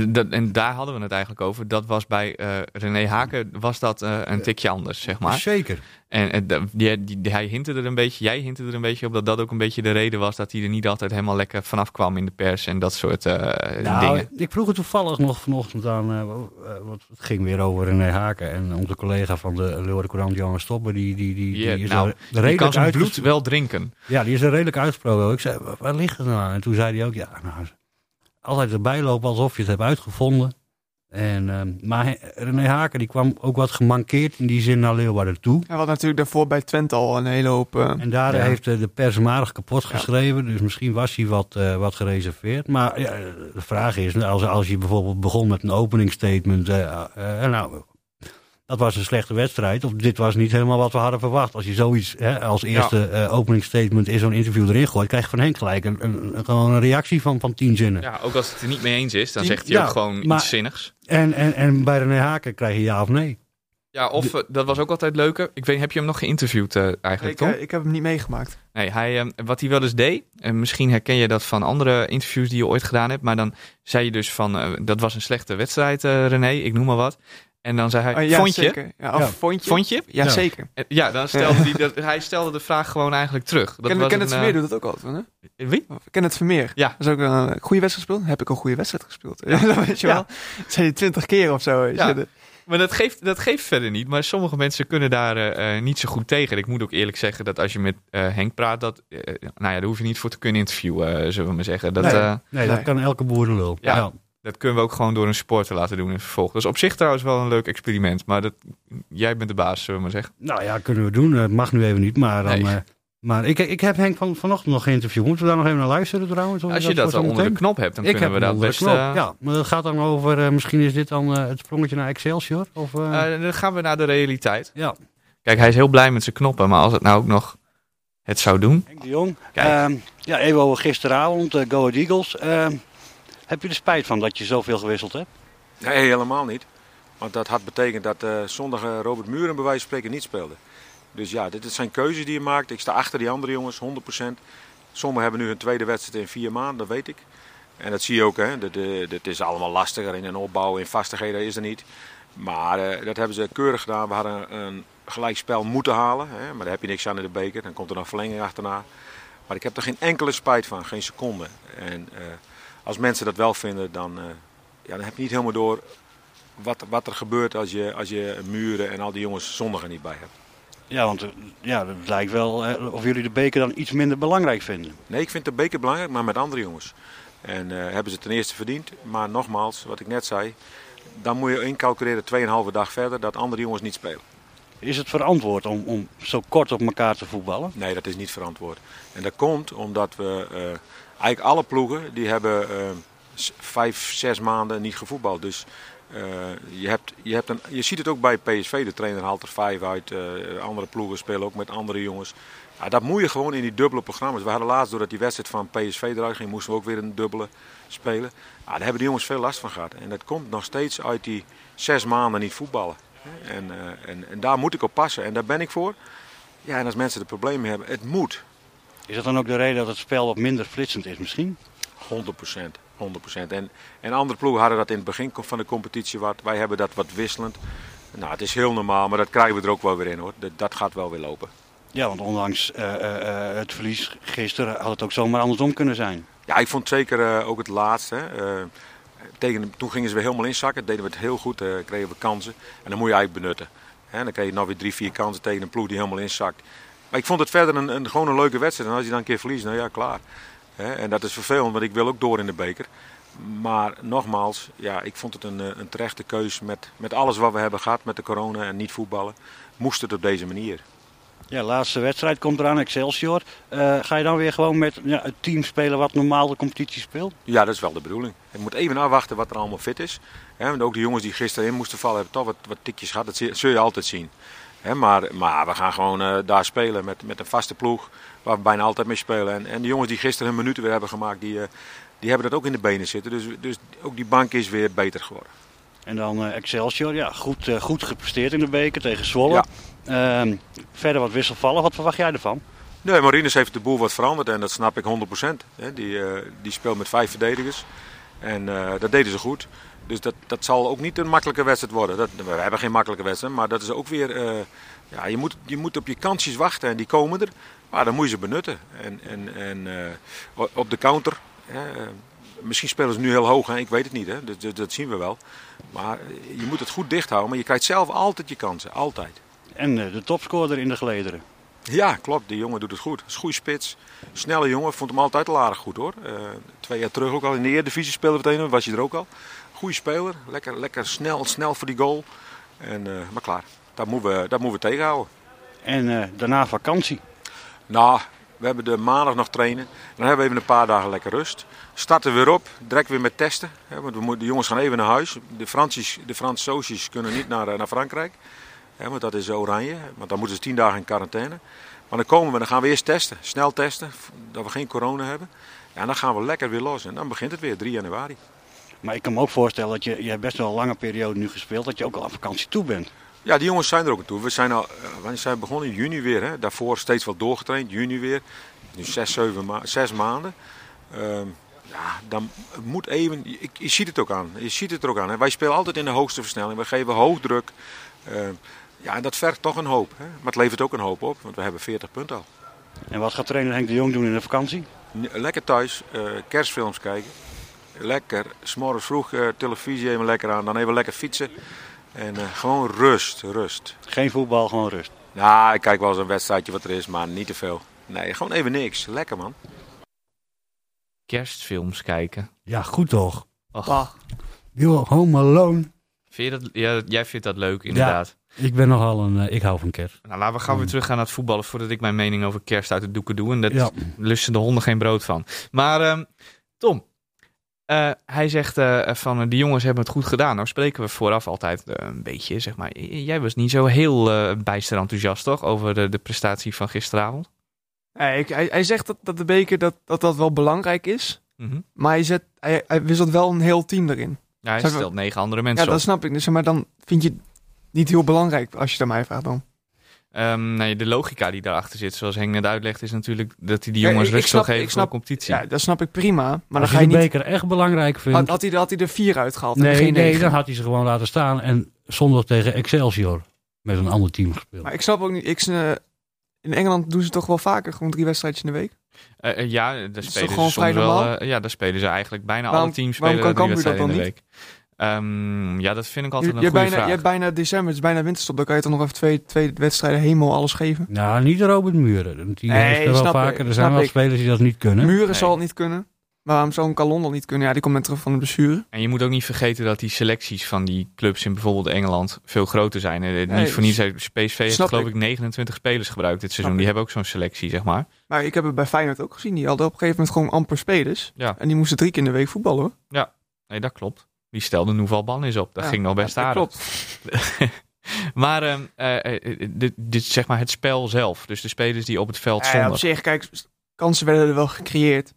dat, en daar hadden we het eigenlijk over. Dat was bij eh, René Haken was dat eh, een tikje anders, zeg maar. Zeker. En eh, die, hij hintte er een beetje, jij hintte er een beetje op dat dat ook een beetje de reden was dat hij er niet altijd helemaal lekker vanaf kwam in de pers en dat soort Nou, dingen. ik vroeg het toevallig nog vanochtend aan, want het ging weer over René Haken. En onze collega van de Leeuwarden Courant, Johan Stopper, die, die, die, die is nou, er kan zijn bloed wel drinken. Ja, die is er redelijk uitgesproken. Ik zei, "Wa- waar ligt het nou? En toen zei hij ook, ja, nou, altijd erbij lopen alsof je het hebt uitgevonden. En, ehm, maar René Haken die kwam ook wat gemankeerd in die zin naar Leeuwarden toe. Hij had natuurlijk daarvoor bij Twente al een hele hoop... eh, En daar Ja. heeft eh, de pers hem aardig kapot geschreven. Dus misschien was hij wat, eh, wat gereserveerd. Maar ja, de vraag is, als, als je bijvoorbeeld begon met een openingsstatement. nou, dat was een slechte wedstrijd. Of dit was niet helemaal wat we hadden verwacht. Als je zoiets hè, als eerste eh, openingsstatement in zo'n interview erin gooit. krijg je van Henk gelijk een, een, een- gewoon een reactie van, van tien zinnen. Ja, ook als het er niet mee eens is, dan zegt hij ja, ook gewoon maar- iets zinnigs. En, en, en bij René Haken krijg je ja of nee. Ja, of eh, dat was ook altijd leuker. Ik weet, heb je hem nog geïnterviewd eh, eigenlijk, ik, Tom? ik heb hem niet meegemaakt. Nee, hij, wat hij wel eens deed, en misschien herken je dat van andere interviews die je ooit gedaan hebt, maar dan zei je dus van, dat was een slechte wedstrijd, eh, René, ik noem maar wat. En dan zei hij, Oh, ja, vond je? zeker. Ja, of Ja. vond je? Vond je? Ja, Ja. zeker. Eh, Ja, dan stelde hij, dat, hij stelde de vraag gewoon eigenlijk terug. Dat Ken, was Kenneth een, Vermeer eh, doet dat ook altijd, hè? Wie? Kenneth Vermeer. Ja. Dat is ook een goede wedstrijd gespeeld. Heb ik een goede wedstrijd gespeeld? Ja, dat weet je Ja. wel. Dat zei je twintig keer of zo. Ja. De- Maar dat geeft, dat geeft verder niet. Maar sommige mensen kunnen daar eh, eh, niet zo goed tegen. Ik moet ook eerlijk zeggen dat als je met eh, Henk praat, dat, eh, nou ja, daar hoef je niet voor te kunnen interviewen, eh, zullen we maar zeggen. Dat, Nee. eh, Nee, dat Nee. kan elke boerenlul. Ja. Dat kunnen we ook gewoon door een supporter laten doen in vervolg. Dat is op zich trouwens wel een leuk experiment. Maar dat, jij bent de baas, zullen we maar zeggen. Nou ja, kunnen we doen. Het mag nu even niet, maar dan... Nee. eh, maar ik, ik heb Henk van, vanochtend nog geïnterviewd. Moeten we daar nog even naar luisteren trouwens? Als je dat voor wel onder de knop hebt, dan ik kunnen heb we dat best... knop. eh, Ja, maar dat gaat dan over... eh, misschien is dit dan eh, het sprongetje naar Excelsior? Of, dan gaan we naar de realiteit. ja. Kijk, hij is heel blij met zijn knoppen. Maar als het nou ook nog het zou doen... Henk de Jong. Kijk. Ehm, ja, even over gisteravond, eh, Go Ahead Eagles. Heb je er spijt van dat je zoveel gewisseld hebt? Nee, helemaal niet. Want dat had betekend dat eh, zondag eh, Robert Muren bij wijze van spreken niet speelde. Dus ja, dit zijn keuzes die je maakt. Ik sta achter die andere jongens, 100%. Sommigen hebben nu hun tweede wedstrijd in vier maanden, dat weet ik. En dat zie je ook, hè. Dat, is allemaal lastiger in een opbouw, in vastigheden is er niet. Maar eh, dat hebben ze keurig gedaan. We hadden een gelijkspel moeten halen. Hè. Maar daar heb je niks aan in de beker. Dan komt er nog verlenging achterna. Maar ik heb er geen enkele spijt van, geen seconde. En als mensen dat wel vinden, dan, eh, ja, dan heb je niet helemaal door wat, wat er gebeurt als je, als je muren en al die jongens zondag er niet bij hebt. Ja, want eh, ja, het lijkt wel eh, of jullie de beker dan iets minder belangrijk vinden. Nee, ik vind de beker belangrijk, maar met andere jongens. En hebben ze ten eerste verdiend. Maar nogmaals, wat ik net zei, dan moet je incalculeren 2,5 dag verder dat andere jongens niet spelen. Is het verantwoord om, om zo kort op elkaar te voetballen? Nee, dat is niet verantwoord. En dat komt omdat we eigenlijk alle ploegen die hebben eh, vijf, zes maanden niet gevoetbald. Dus eh, je, hebt, je, hebt een, je ziet het ook bij PSV. De trainer haalt er vijf uit. eh, andere ploegen spelen ook met andere jongens. Ja, dat moet je gewoon in die dubbele programma's. We hadden laatst, doordat die wedstrijd van PSV eruit ging, moesten we ook weer een dubbele spelen. Ja, daar hebben die jongens veel last van gehad. En dat komt nog steeds uit die zes maanden niet voetballen. En, en, en daar moet ik op passen. En daar ben ik voor. Ja, en als mensen er problemen hebben, het moet. Is dat dan ook de reden dat het spel wat minder flitsend is misschien? 100 procent. 100%. En, en andere ploegen hadden dat in het begin van de competitie wat. Wij hebben dat wat wisselend. Nou, het is heel normaal, maar dat krijgen we er ook wel weer in hoor. Dat, dat gaat wel weer lopen. Ja, want ondanks eh, eh, eh, het verlies gisteren had het ook zomaar andersom kunnen zijn. Ja, ik vond zeker ook het laatste. tegen, toen gingen ze weer helemaal inzakken. Deden we het heel goed. kregen we kansen. En dan moet je eigenlijk benutten. Dan kreeg je nog weer drie, vier kansen tegen een ploeg die helemaal inzakt. Maar ik vond het verder een, een, gewoon een leuke wedstrijd. En als je dan een keer verliest, nou ja, klaar. En dat is vervelend, want ik wil ook door in de beker. Maar nogmaals, ja, ik vond het een, eh, een terechte keus met, met alles wat we hebben gehad met de corona en niet voetballen. Moest het op deze manier. Ja, laatste wedstrijd komt eraan, Excelsior. Eh, ga je dan weer gewoon met ja, het team spelen wat normaal de competitie speelt? Ja, dat is wel de bedoeling. Je moet even afwachten wat er allemaal fit is. Hè, want ook de jongens die gisteren in moesten vallen hebben toch wat, wat tikjes gehad. Dat zul je altijd zien. Maar, maar we gaan gewoon eh, daar spelen met, met een vaste ploeg waar we bijna altijd mee spelen. En, en de jongens die gisteren hun minuten weer hebben gemaakt, die, eh, die hebben dat ook in de benen zitten. Dus, dus ook die bank is weer beter geworden. En dan eh, Excelsior, ja, goed, goed gepresteerd in de beker tegen Zwolle. Ja. Ehm, verder wat wisselvallig, wat verwacht jij ervan? Nee, Marinus heeft de boel wat veranderd en dat snap ik 100%. Hè. Die, die speelt met vijf verdedigers en dat deden ze goed. Dus dat, dat zal ook niet een makkelijke wedstrijd worden. Dat, we hebben geen makkelijke wedstrijd, maar dat is ook weer... eh, ja, je, moet, je moet op je kansjes wachten en die komen er. Maar dan moet je ze benutten. En, en, en eh, op de counter... eh, misschien spelen ze nu heel hoog, hè, ik weet het niet. Hè. Dat, dat, dat zien we wel. Maar je moet het goed dicht houden. Maar je krijgt zelf altijd je kansen, altijd. En de topscorer in de gelederen. Ja, klopt. Die jongen doet het goed. Is goede spits. Snelle jongen. Vond hem altijd al aardig goed hoor. Twee jaar terug ook al in de Eredivisie speelde we tegen Was hij er ook al. Goede speler. Lekker, lekker snel, snel voor die goal. En, eh, maar klaar. Dat moeten we, dat moeten we tegenhouden. En eh, daarna vakantie. Nou, we hebben de maandag nog trainen. Dan hebben we even een paar dagen lekker rust. Starten weer op. Direct weer met testen. Hè, want we moeten, de jongens gaan even naar huis. De, Fransies, de Fransoosjes kunnen niet naar, eh, naar Frankrijk. Hè, want dat is oranje. Want dan moeten ze tien dagen in quarantaine. Maar dan komen we, dan gaan we eerst testen. Snel testen. Dat we geen corona hebben. Ja, en dan gaan we lekker weer los. En dan begint het weer, 3 januari. Maar ik kan me ook voorstellen dat je, je hebt best wel een lange periode nu gespeeld, dat je ook al aan vakantie toe bent. Ja, die jongens zijn er ook aan toe. We zijn al, eh, wanneer zijn we begonnen? In juni weer. Hè? Daarvoor steeds wel doorgetraind. Juni weer. Nu zes, zeven ma zes maanden. Ehm, ja, dan moet even. Je, je ziet het ook aan. Je ziet het er ook aan. Hè? Wij spelen altijd in de hoogste versnelling. We geven hoog druk. Ehm, ja, en dat vergt toch een hoop. Hè? Maar het levert ook een hoop op. Want we hebben 40 punten al. En wat gaat trainer Henk de Jong doen in de vakantie? Lekker thuis. eh, kerstfilms kijken. Lekker. S'morgens vroeg eh, televisie even lekker aan. Dan even lekker fietsen. En eh, gewoon rust. Rust. Geen voetbal, gewoon rust. Ja, ik kijk wel eens een wedstrijdje wat er is, maar niet te veel. Nee, gewoon even niks. Lekker man. Kerstfilms kijken. Ja, goed toch? Och, Ah, Yo, Home Alone. vind je dat, ja, jij vindt dat leuk, inderdaad. Ik ben nogal een, eh, ik hou van kerst. Nou, laten we gaan weer terug gaan naar het voetballen voordat ik mijn mening over kerst uit de doeken doe. En dat Ja. lusten de honden geen brood van. Maar ehm, Tom, eh, hij zegt eh, van die jongens hebben het goed gedaan. Nou spreken we vooraf altijd eh, een beetje, zeg maar. Jij was niet zo heel bijster enthousiast, toch? Over de, de prestatie van gisteravond. ik- hij, hij zegt dat, dat de beker dat, dat dat wel belangrijk is. Mhm. Maar hij, zet, hij, hij wisselt wel een heel team erin. Ja, hij stelt negen andere Ja, mensen dat op. snap ik. Dus, maar dan vind je het niet heel belangrijk als je het aan mij vraagt dan. Ehm, nee, de logica die daarachter zit, zoals Henk net uitlegt, is natuurlijk dat hij die Ja, jongens ik rust wil geven voor de competitie. Ja, dat snap ik prima. Maar dan Als ga je de niet... beker echt belangrijk vindt... Had, had, hij, er- had hij er vier uitgehaald en nee, geen nee, negen. dan had hij ze gewoon laten staan en zondag tegen Excelsior met een ander team gespeeld. Maar ik snap ook niet... Ik, in Engeland doen ze toch wel vaker gewoon drie wedstrijdjes in de week? Eh, eh, ja, daar toch spelen ze soms wel. normaal? eh, ja, daar spelen ze eigenlijk bijna Waarom- alle teams waarom spelen kan drie Cambuur dat wedstrijden in de week. Ehm, ja, dat vind ik Je, altijd je, een hebt goede bijna, vraag. je hebt bijna december, het is bijna winterstop. Dan kan je toch nog even twee, twee wedstrijden helemaal alles geven. Nou, niet Robert Muren. Die Nee, heeft er wel vaker. ik, Er zijn wel ik. spelers die dat niet kunnen. Muren Nee. zal het niet kunnen. Maar waarom zou een Calon al niet kunnen? Ja, die komt net terug van de blessure. En je moet ook niet vergeten dat die selecties van die clubs in bijvoorbeeld Engeland veel groter zijn. Eh, Nee, niet voor niets heeft PSV heeft geloof ik. ik 29 spelers gebruikt dit seizoen. Snap Die ik. hebben ook zo'n selectie, zeg maar. Maar ik heb het bij Feyenoord ook gezien. Die hadden op een gegeven moment gewoon amper spelers. Ja, En die moesten drie keer in de week voetballen hoor. nee, dat klopt. Die stelde Nouvel Ban is op. Dat Ja, ging nog best ja, dat aardig. Klopt. maar ehm, eh, eh, dit, dit is zeg maar het spel zelf. Dus de spelers die op het veld Ja, stonden. op zich, kijk, kansen werden er wel gecreëerd.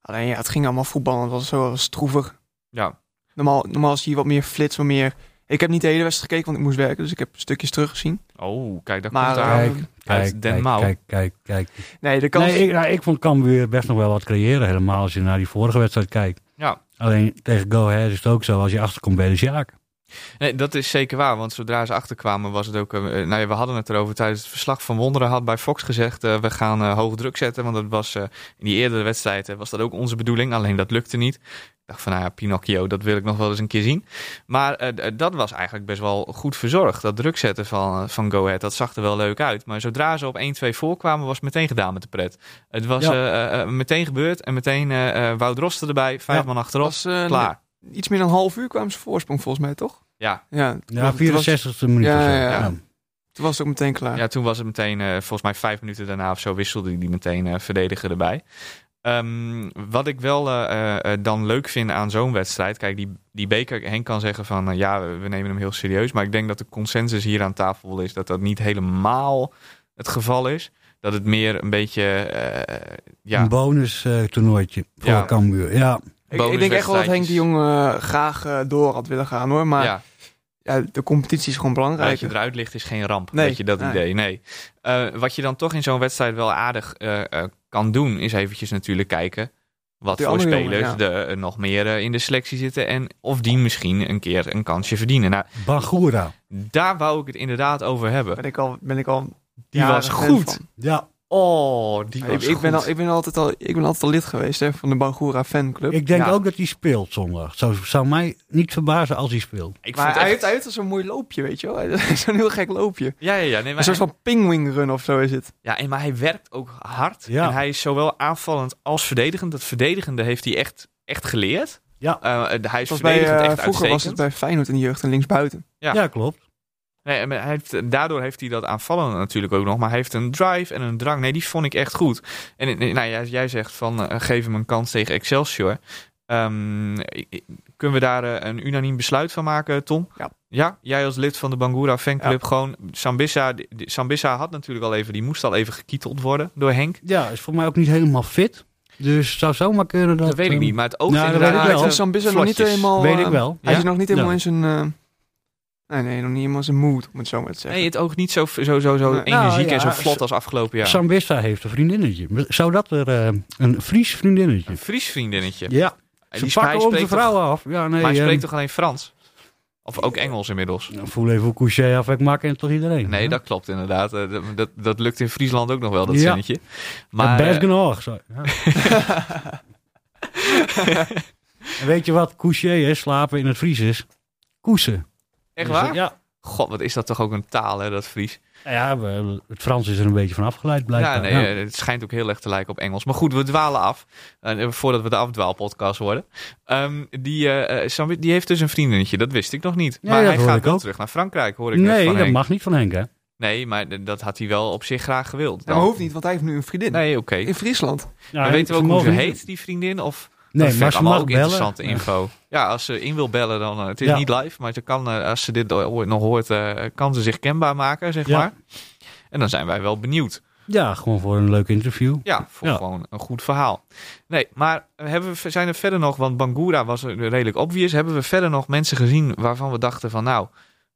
Alleen ja, het ging allemaal voetballen. Het was zo was droevig. Ja, Normaal, normaal zie je wat meer flits, wat meer... Ik heb niet de hele wedstrijd gekeken, want ik moest werken. Dus ik heb stukjes teruggezien. oh, kijk, daar Maar, komt eh, aan. Kijk, kijk, Den kijk, kijk, kijk, kijk. Nee, de kans... Nee, ik, nou, ik vond Cambuur best nog wel wat creëren. Helemaal als je naar die vorige wedstrijd kijkt. Ja, Alleen tegen Go Ahead is het ook zo als je achterkomt bij de Sjaak. Nee, dat is zeker waar, want zodra ze achterkwamen was het ook... eh, nou ja, we hadden het erover tijdens het verslag van Wonderen had bij Fox gezegd... eh, we gaan eh, hoge druk zetten, want dat was eh, in die eerdere wedstrijden was dat ook onze bedoeling. Alleen dat lukte niet. Ik dacht van, nou ja, Pinocchio, dat wil ik nog wel eens een keer zien. Maar eh, dat was eigenlijk best wel goed verzorgd. Dat druk zetten van, eh, van Go Ahead, dat zag er wel leuk uit. Maar zodra ze op 1-2 voorkwamen, was het meteen gedaan met de pret. Het was Ja. eh, eh, meteen gebeurd en meteen Wout Rosten erbij, vijf Ja. man achterop, was, eh, klaar. Iets meer dan een half uur kwamen ze voorsprong volgens mij, toch? Ja, Ja, Ja, toen was- 64e minuut Ja, of zo. ja, ja. Ja. Toen was het ook meteen klaar. Ja, toen was het meteen, eh, volgens mij vijf minuten daarna of zo, wisselde hij die meteen eh verdediger erbij. Ehm, wat ik wel eh, eh, eh, dan leuk vind aan zo'n wedstrijd, kijk, die, die beker, Henk kan zeggen van, ja, we, we nemen hem heel serieus. Maar ik denk dat de consensus hier aan tafel is dat dat niet helemaal het geval is. Dat het meer een beetje, eh, ja, Een bonus eh, toernooitje voor Ja. Cambuur. Ja, ik, ik denk echt wel dat Henk de Jong eh, graag door had willen gaan hoor. Maar ja. ja, de competitie is gewoon belangrijk. dat je eruit ligt is geen ramp. Nee, Weet je dat nee. idee? Nee. Eh, wat je dan toch in zo'n wedstrijd wel aardig eh, eh, kan doen, is eventjes natuurlijk kijken wat Die voor spelers jongen, er eh, nog meer eh, in de selectie zitten en of die misschien een keer een kansje verdienen. Nou, Bangura. daar wou ik het inderdaad over hebben. Ben ik al, ben ik al Die was goed. van. Ja, Oh, die Ik, was ik, ben goed. al, ik, ben altijd al, ik ben altijd al lid geweest hè, van de Bangura fanclub. ik denk Ja. ook dat hij speelt zondag. Zou, zou mij niet verbazen als hij speelt. Ik maar hij echt- heeft, hij heeft al zo'n mooi loopje, weet je wel. Zo'n heel gek loopje. Ja, ja, ja. Nee, Een maar, soort van pingwing run of zo is het. ja, en- maar hij werkt ook hard. Ja. En hij is zowel aanvallend als verdedigend. Dat verdedigende heeft hij echt, echt geleerd. Ja. Eh, hij is bij, verdedigend eh, echt vroeger was het bij Feyenoord in de jeugd en linksbuiten. Ja. Ja, klopt. Nee, en hij heeft, daardoor heeft hij dat aanvallen natuurlijk ook nog. Maar hij heeft een drive en een drang. Nee, die vond ik echt goed. En nou, jij, jij zegt van eh, geef hem een kans tegen Excelsior. Ehm, kunnen we daar eh, een unaniem besluit van maken, Tom? Ja. Ja, jij als lid van de Bangura fanclub gewoon Sambissa. Sambissa had natuurlijk al even, die moest al even gekieteld worden door Henk. Ja, is voor mij ook niet helemaal fit. Dus het zou zomaar kunnen dat... Dat weet ik eh, niet, maar het oogt nou, dat inderdaad weet ik wel. Sambissa nog niet helemaal... Weet ik eh, wel. Hij Ja? is nog niet helemaal Ja. in zijn... eh, nee, nee, nog niet helemaal in zijn mood, om het zo maar te zeggen. Nee, het oogt niet zo, zo, zo, energiek Nou, en zo ja, vlot als afgelopen jaar. Sambissa heeft een vriendinnetje. Zou dat er eh, een Fries vriendinnetje? Een Fries vriendinnetje. Ja, En ze die pakken onze toch- vrouwen af. Ja, nee, Maar hij spreekt toch alleen Frans? Of ook Engels inmiddels? nou, voel even hoe couché af, ik maak en toch iedereen. Nee, hè? dat klopt inderdaad. Eh, dat, dat, dat lukt in Friesland ook nog wel, dat Ja. zinnetje. Maar Maar best eh, genoeg. zo. Ja. en weet je wat couché is? Slapen in het Fries is? Koesen. Echt Dus, waar? eh, Ja. God, wat is dat toch ook een taal, hè, dat Fries? Nou ja, we- het Frans is er een beetje van afgeleid, blijkbaar. Ja, nee, Ja. eh, het schijnt ook heel erg te lijken op Engels. Maar goed, we dwalen af. Eh, voordat we de afdwaalpodcast worden. Ehm, die, Sam- die heeft dus een vriendinnetje, dat wist ik nog niet. Ja, maar hij gaat wel ook. terug naar Frankrijk, hoor ik net nee, van dat Henk. mag niet van Henk, hè? Nee, maar dat had hij wel op zich graag gewild. Ja, maar dan. hoeft niet, want hij heeft nu een vriendin. Nee, oké. In Friesland. Ja, Maar weten we ook hoe ze heet, die vriendin? Of Nee, dat maar ze allemaal mag ook bellen. interessante info. Ja, als ze in wil bellen, dan... eh, het is Ja. niet live, maar ze kan, eh, als ze dit ooit nog hoort, eh, kan ze zich kenbaar maken, zeg Ja. maar. En dan zijn wij wel benieuwd. Ja, gewoon voor een leuk interview. Ja, voor Ja. gewoon een goed verhaal. Nee, maar hebben we, zijn er verder nog, want Bangura was redelijk obvious. Hebben we verder nog mensen gezien waarvan we dachten van nou,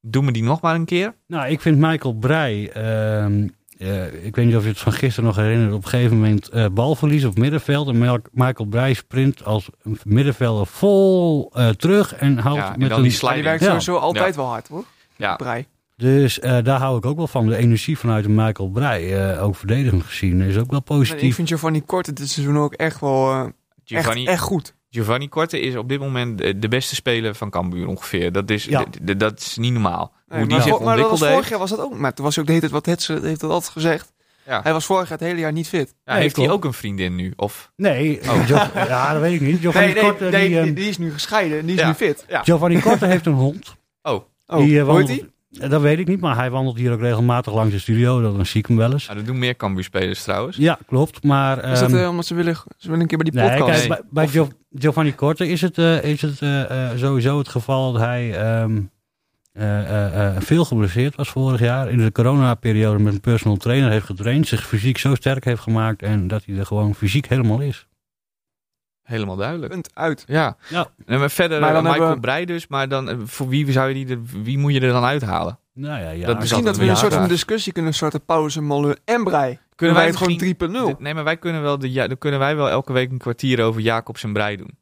doen we die nog maar een keer? Nou, ik vind Michael Breij... ehm, eh, ik weet niet of je het van gisteren nog herinnert. Op een gegeven moment eh, balverlies op middenveld. En Michael Breij sprint als een middenvelder vol eh, terug. En houdt Ja, en met dan een... die sliding. werkt Ja. sowieso altijd wel hard, hoor. Ja, Brei. Dus eh, daar hou ik ook wel van. De energie vanuit de Michael Breij, eh, ook verdedigend gezien, is ook wel Nee, ik positief. vind Giovanni Korte dit seizoen ook echt wel eh, echt, Giovanni, echt goed. Giovanni Korte is op dit moment de, beste speler van Cambuur ongeveer. Dat is, Ja. dat is niet normaal. Nee, Hoe die maar, zich voor- maar dat was ontwikkeld vorig heeft. jaar was dat ook. Maar toen was hij ook de hele tijd, wat Hetze heeft dat altijd gezegd. Ja. Hij was vorig jaar het hele jaar niet fit. Ja, Nee, heeft hij ook een vriendin nu? Of, Nee, Oh. Jo- ja, dat weet ik niet. Giovanni, Nee, nee, Korte, nee, die, die, ehm, die is nu gescheiden en die is Ja. nu fit. Giovanni Korte heeft een hond. oh, Oh, die, eh, hoe heet wandelt- die? Eh, Dat weet ik niet, maar hij wandelt hier ook regelmatig langs de studio. Dan zie ik hem wel eens. nou, dat doen meer Cambuur spelers trouwens. Ja, klopt. Maar Is dat ehm, eh, omdat ze willen, ze willen een keer bij die nee, podcast? kijk, Nee. bij, bij Gio- Giovanni Korte is het, eh, is het eh, eh, sowieso het geval dat hij ehm, eh, eh, eh, veel geblesseerd was vorig jaar. In de coronaperiode met een personal trainer heeft getraind. Zich fysiek zo sterk heeft gemaakt. En dat hij er gewoon fysiek helemaal is. Helemaal duidelijk. Punt uit. Ja. Ja. En maar verder Maar eh, dan Michael hebben we- Breij dus, maar dan, eh, voor wie, zou je die er, wie moet je er dan uithalen? Nou ja, ja. Dat is Misschien dat we een soort van discussie kunnen starten. Pauze, Molle en Brei. Kunnen wij wij het gewoon misschien- 3.0? Nee, maar wij kunnen wel, de, ja, dan kunnen wij wel elke week een kwartier over Jacobs en Brei doen.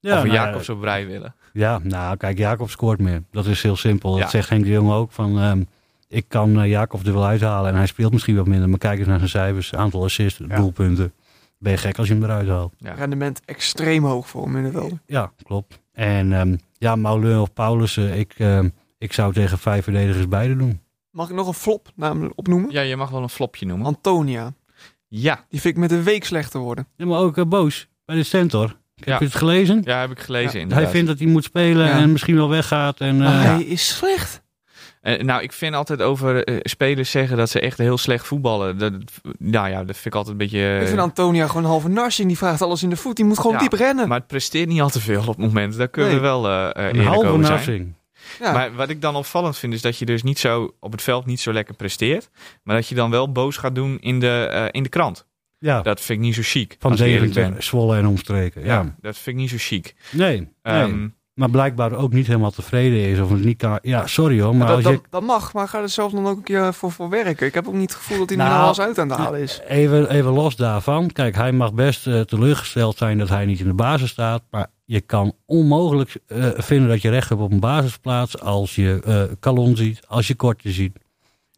ja, of we nou ja, Jacobs op Brei willen. Ja, nou kijk, Jacob scoort meer. Dat is heel simpel. Ja. Dat zegt Henk de Jong ook. Van, ehm, ik kan eh, Jacob er wel uithalen en hij speelt misschien wat minder. Maar kijk eens naar zijn cijfers, aantal assists, Ja. doelpunten. Ben je gek als je hem eruit haalt. Ja. Rendement extreem hoog voor hem in het. Ja, klopt. En ehm, ja, Mauleur of Paulussen, ik, ehm, ik zou tegen vijf verdedigers beide doen. Mag ik nog een flop namelijk opnoemen? Ja, je mag wel een flopje noemen. Antonia. Ja, Die vind ik met een week slechter worden. Ja, maar ook eh, Boos bij de Stentor. Ja. Heb je het gelezen? ja heb ik gelezen Ja. Hij vindt dat hij moet spelen Ja. en misschien wel weggaat. En, Maar eh, hij is slecht. Eh, nou, ik vind altijd over eh, spelers zeggen dat ze echt heel slecht voetballen. Dat, nou ja, dat vind ik altijd een beetje... ik vind Antonia gewoon een halve narsing. Die vraagt alles in de voet. Die moet gewoon Ja, diep rennen. Maar het presteert niet al te veel op het moment. Daar kunnen Nee. we wel eh, eh, een halve narsing. ja. Maar wat ik dan opvallend vind, is dat je dus niet zo op het veld niet zo lekker presteert. Maar dat je dan wel boos gaat doen in de, eh, in de krant. Ja, Dat vind ik niet zo chic. van Deventer. Zwolle en omstreken. Ja. Ja, dat vind ik niet zo chic. Nee, nee. Ehm, maar blijkbaar ook niet helemaal tevreden is. Of het niet kan. Ja, sorry hoor, maar dat, als je... dat, dat mag, maar ga er zelf dan ook een keer voor, voor werken. Ik heb ook niet het gevoel dat hij Nou, nou alles uit aan het halen is. Even, even los daarvan. Kijk, hij mag best eh, teleurgesteld zijn dat hij niet in de basis staat. Maar je kan onmogelijk eh, vinden dat je recht hebt op een basisplaats als je eh Calon ziet, als je Kortje ziet.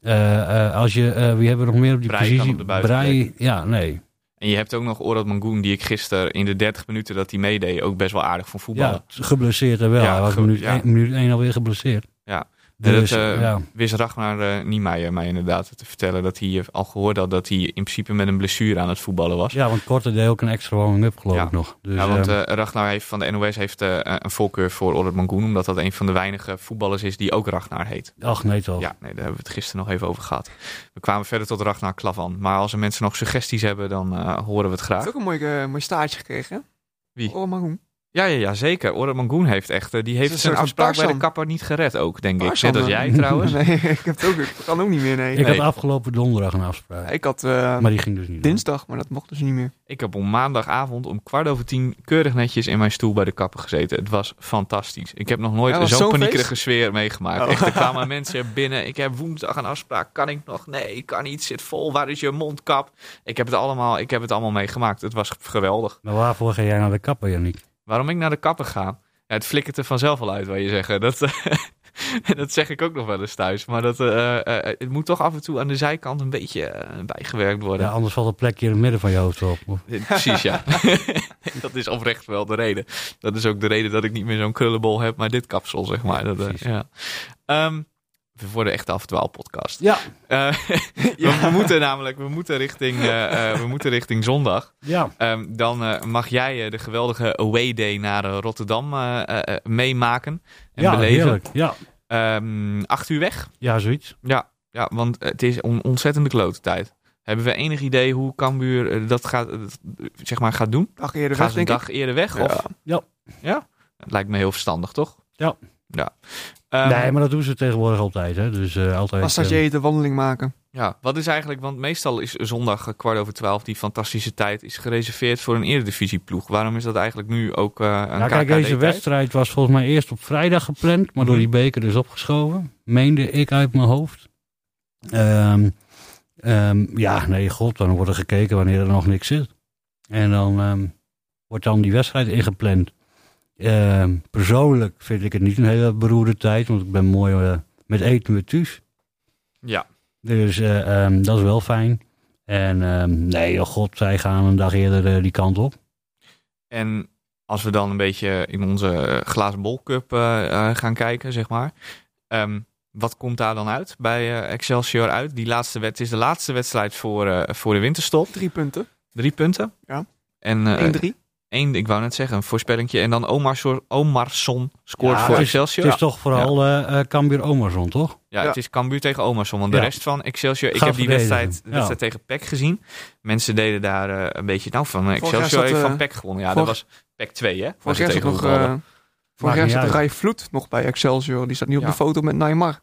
Eh, eh, als je, eh, wie hebben we nog meer op die Breij kan positie? op. Breij, ja, nee. en je hebt ook nog Orad Mangoen, die ik gisteren in de 30 minuten dat hij meedeed ook best wel aardig van voetballen. Ja, geblesseerd wel. Ja, hij was ge- minuut, ja. één, minuut één alweer geblesseerd. Ja. Dus, dat eh, ja. wist Ragnar uh, Niemeyer mij inderdaad te vertellen. Dat hij eh, al gehoord had dat hij in principe met een blessure aan het voetballen was. ja, want Korte deed ook een extra warming-up geloof Ja. ik nog. Dus, ja, want eh, eh, Ragnar heeft van de NOS heeft, eh, een voorkeur voor Orad Mangoen. Omdat dat een van de weinige voetballers is die ook Ragnar heet. ach nee toch. Ja, nee, daar hebben we het gisteren nog even over gehad. We kwamen verder tot Ragnar Klavan. Maar als er mensen nog suggesties hebben, dan eh, horen we het Hij graag. heeft ook een mooi, eh, mooi staartje gekregen. Wie? Maar hoe? Ja, ja, ja zeker. Orad Mangoen heeft echt, eh, die heeft zijn afspraak bij de kapper niet gered ook, denk ik. Net als jij trouwens. Nee, ik heb het ook. Ik kan ook niet meer, nee. ik nee. had afgelopen donderdag een afspraak. Ik had eh, maar die ging dus niet. dinsdag, maar dat mocht dus niet meer. Ik heb op maandagavond om kwart over tien keurig netjes in mijn stoel bij de kapper gezeten. Het was fantastisch. Ik heb nog nooit Ja, zo'n zo'n paniekerige feest? sfeer meegemaakt. Oh. Echt, er kwamen mensen binnen. Ik heb woensdag een afspraak. Kan ik nog? Nee, ik kan niet. Zit vol. Waar is je mondkap? Ik heb het allemaal, ik heb het allemaal meegemaakt. Het was geweldig. Maar waarvoor ga jij naar de kapper, Janniek? Waarom ik naar de kapper ga? Ja, het flikkert er vanzelf al uit, wil je zeggen. Dat, dat zeg ik ook nog wel eens thuis. Maar dat, eh, eh, het moet toch af en toe aan de zijkant een beetje eh, bijgewerkt worden. Ja, anders valt een plekje in het midden van je hoofd op. Eh, Precies, ja. dat is oprecht wel de reden. Dat is ook de reden dat ik niet meer zo'n krullenbol heb, maar dit kapsel, zeg maar. Dat, eh, ja. Ehm, we worden echt de afdwaal-podcast. Ja. Eh, we, we moeten namelijk, we moeten richting, eh, eh, we moeten richting zondag. Ja. Ehm, dan eh, mag jij de geweldige away day naar Rotterdam meemaken en ja, beleven. heerlijk. Ja. Ehm, acht uur weg. ja, zoiets. Ja, ja want het is een ontzettende klote tijd. Hebben we enig idee hoe Cambuur dat gaat, zeg maar, gaat doen? Dag eerder Gaan weg, ze een denk dag eerder weg? Of? Ja. Ja? Het lijkt me heel verstandig, toch? Ja. Ja. Ehm, nee, maar dat doen ze tegenwoordig altijd. Hè? Dus eh, altijd. Dat eh, je de wandeling maken. Ja, wat is eigenlijk, want meestal is zondag kwart over twaalf, die fantastische tijd, is gereserveerd voor een eredivisieploeg. Waarom is dat eigenlijk nu ook eh een nou, kijk, deze wedstrijd was volgens mij eerst op vrijdag gepland, maar door Mhm. die beker dus opgeschoven. Meende ik uit mijn hoofd. Ehm, ehm, ja, nee, god, dan wordt er gekeken wanneer er nog niks zit. En dan ehm, wordt dan die wedstrijd ingepland. Ehm, persoonlijk vind ik het niet een hele beroerde tijd, want ik ben mooi eh, met eten weer thuis. Ja, Dus eh, ehm, dat is wel fijn. En ehm, nee, oh god, zij gaan een dag eerder eh, die kant op. en als we dan een beetje in onze glazen bolcup gaan kijken, zeg maar. Ehm, wat komt daar dan uit bij eh, Excelsior uit? Die laatste wet is de laatste wedstrijd voor, eh, voor de winterstop. Drie punten. Drie punten. Ja. En eh, 1-3. Één, ik wou net zeggen, een voorspellingje. En dan Omarsson, Omarsson scoort Ja, voor het is- Excelsior. Het is toch vooral eh eh, Cambuur Omerson, toch? Ja, Ja. het is Cambuur tegen Omarsson. Want Ja. de rest van Excelsior... Ik heb die wedstrijd, de Ja. wedstrijd tegen PEC gezien. Mensen deden daar eh, een beetje... Nou, van Excelsior zat, heeft van PEC gewonnen. Ja, vorig- dat was PEC 2, hè? Vorig jaar zat nog, eh vorig jaar zat. Rai Vloed nog bij Excelsior. Die staat nu op Ja. de foto met Neymar.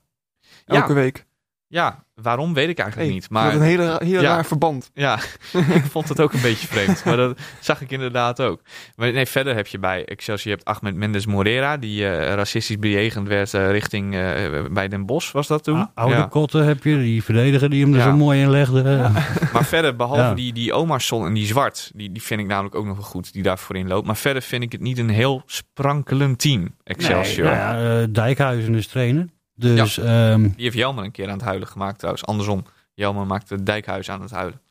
Ja. Elke week. Ja, waarom weet ik eigenlijk Hey, niet. Maar een hele, heel Ja. raar verband. Ja, ik vond het ook een beetje vreemd. Maar dat zag ik inderdaad ook. Maar nee, verder heb je bij Excelsior, je hebt Ahmed Mendes Morera, die eh, racistisch bejegend werd eh, richting eh, bij Den Bosch, was dat toen? Ah, Oude Ja. Kotten heb je, die verdediger die hem er Ja. zo mooi in legde. Maar verder, behalve Ja. die, die Omarsson en die Zwart, die, die vind ik namelijk ook nog wel goed, die daar voorin loopt. Maar verder vind ik het niet een heel sprankelend team, Excelsior. Nee, nou ja, Dijkhuizen is trainer. Dus ehm, Die heeft Jelmer een keer aan het huilen gemaakt trouwens. Andersom, Jelmer maakte Dijkhuis aan het huilen.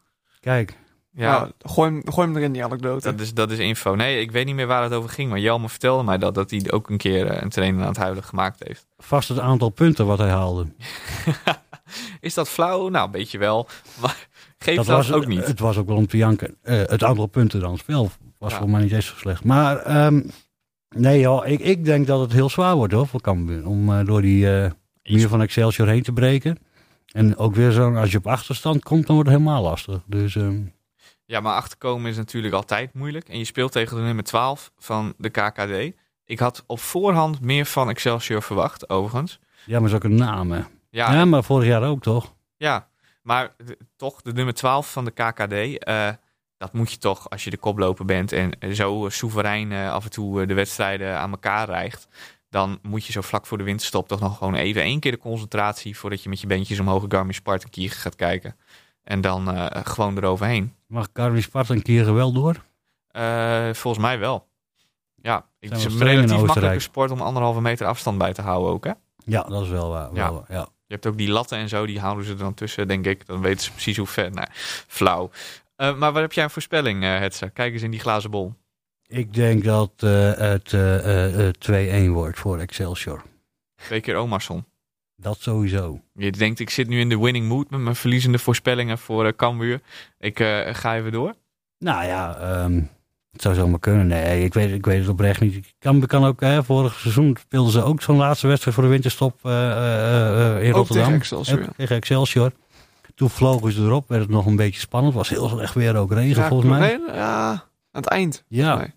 kijk, Ja, Nou, gooi, hem, gooi hem erin, die anekdote. Dat is, dat is info. Nee, ik weet niet meer waar het over ging. Maar Jelmer vertelde mij dat, dat hij ook een keer eh, een trainer aan het huilen gemaakt heeft. vast het aantal punten wat hij haalde. is dat flauw? Nou, een beetje wel. Maar geeft dat, was ook niet. Het was ook wel om te janken. Eh, het aantal punten dan spel was Ja. voor mij niet eens zo slecht. Maar ehm, nee joh, ik, ik denk dat het heel zwaar wordt hoor voor Cambuur. Om eh, door die eh muur van Excelsior heen te breken. En ook weer zo, als je op achterstand komt, dan wordt het helemaal lastig. Dus ehm, Ja, maar achterkomen is natuurlijk altijd moeilijk. En je speelt tegen de nummer 12 van de KKD. Ik had op voorhand meer van Excelsior verwacht, overigens. ja, maar is ook een naam hè. Ja, Ja, maar vorig jaar ook toch? Ja, maar de- toch, de nummer 12 van de KKD, eh, dat moet je toch als je de koploper bent en zo soeverein eh, af en toe eh, de wedstrijden aan elkaar rijgt. Dan moet je zo vlak voor de winterstop toch nog gewoon even één keer de concentratie voordat je met je beentjes omhoog Garmin Spartankier gaat kijken. En dan eh, gewoon eroverheen. Mag Carmi Sparta een keer wel door? Volgens mij wel. Ja, het is een relatief makkelijke sport om anderhalve meter afstand bij te houden ook, hè? Ja, dat is wel waar. Ja. Wel, ja. Je hebt ook die latten en zo, die houden ze er dan tussen, denk ik. Dan weten ze precies hoe ver. Nee, flauw. Eh, maar wat heb jij een voorspelling, eh Hetze? Kijk eens in die glazen bol. Ik denk dat eh, het eh, eh, eh, 2-1 wordt voor Excelsior. Twee keer Omarsson. Dat sowieso. Je denkt, ik zit nu in de winning mood met mijn verliezende voorspellingen voor uh, Cambuur. Ik uh, ga even door. Nou ja, um, het zou zomaar kunnen. Nee, ik weet, ik weet het oprecht niet. Cambuur kan ook, hè, vorig seizoen speelden ze ook zo'n laatste wedstrijd voor de winterstop uh, in ook Rotterdam. Tegen Excelsior. Ook tegen Excelsior. Toen vlogen ze erop, werd het nog een beetje spannend. Het was heel slecht weer, ook regen ja, volgens mij. Ja, aan het eind. Ja. Nee.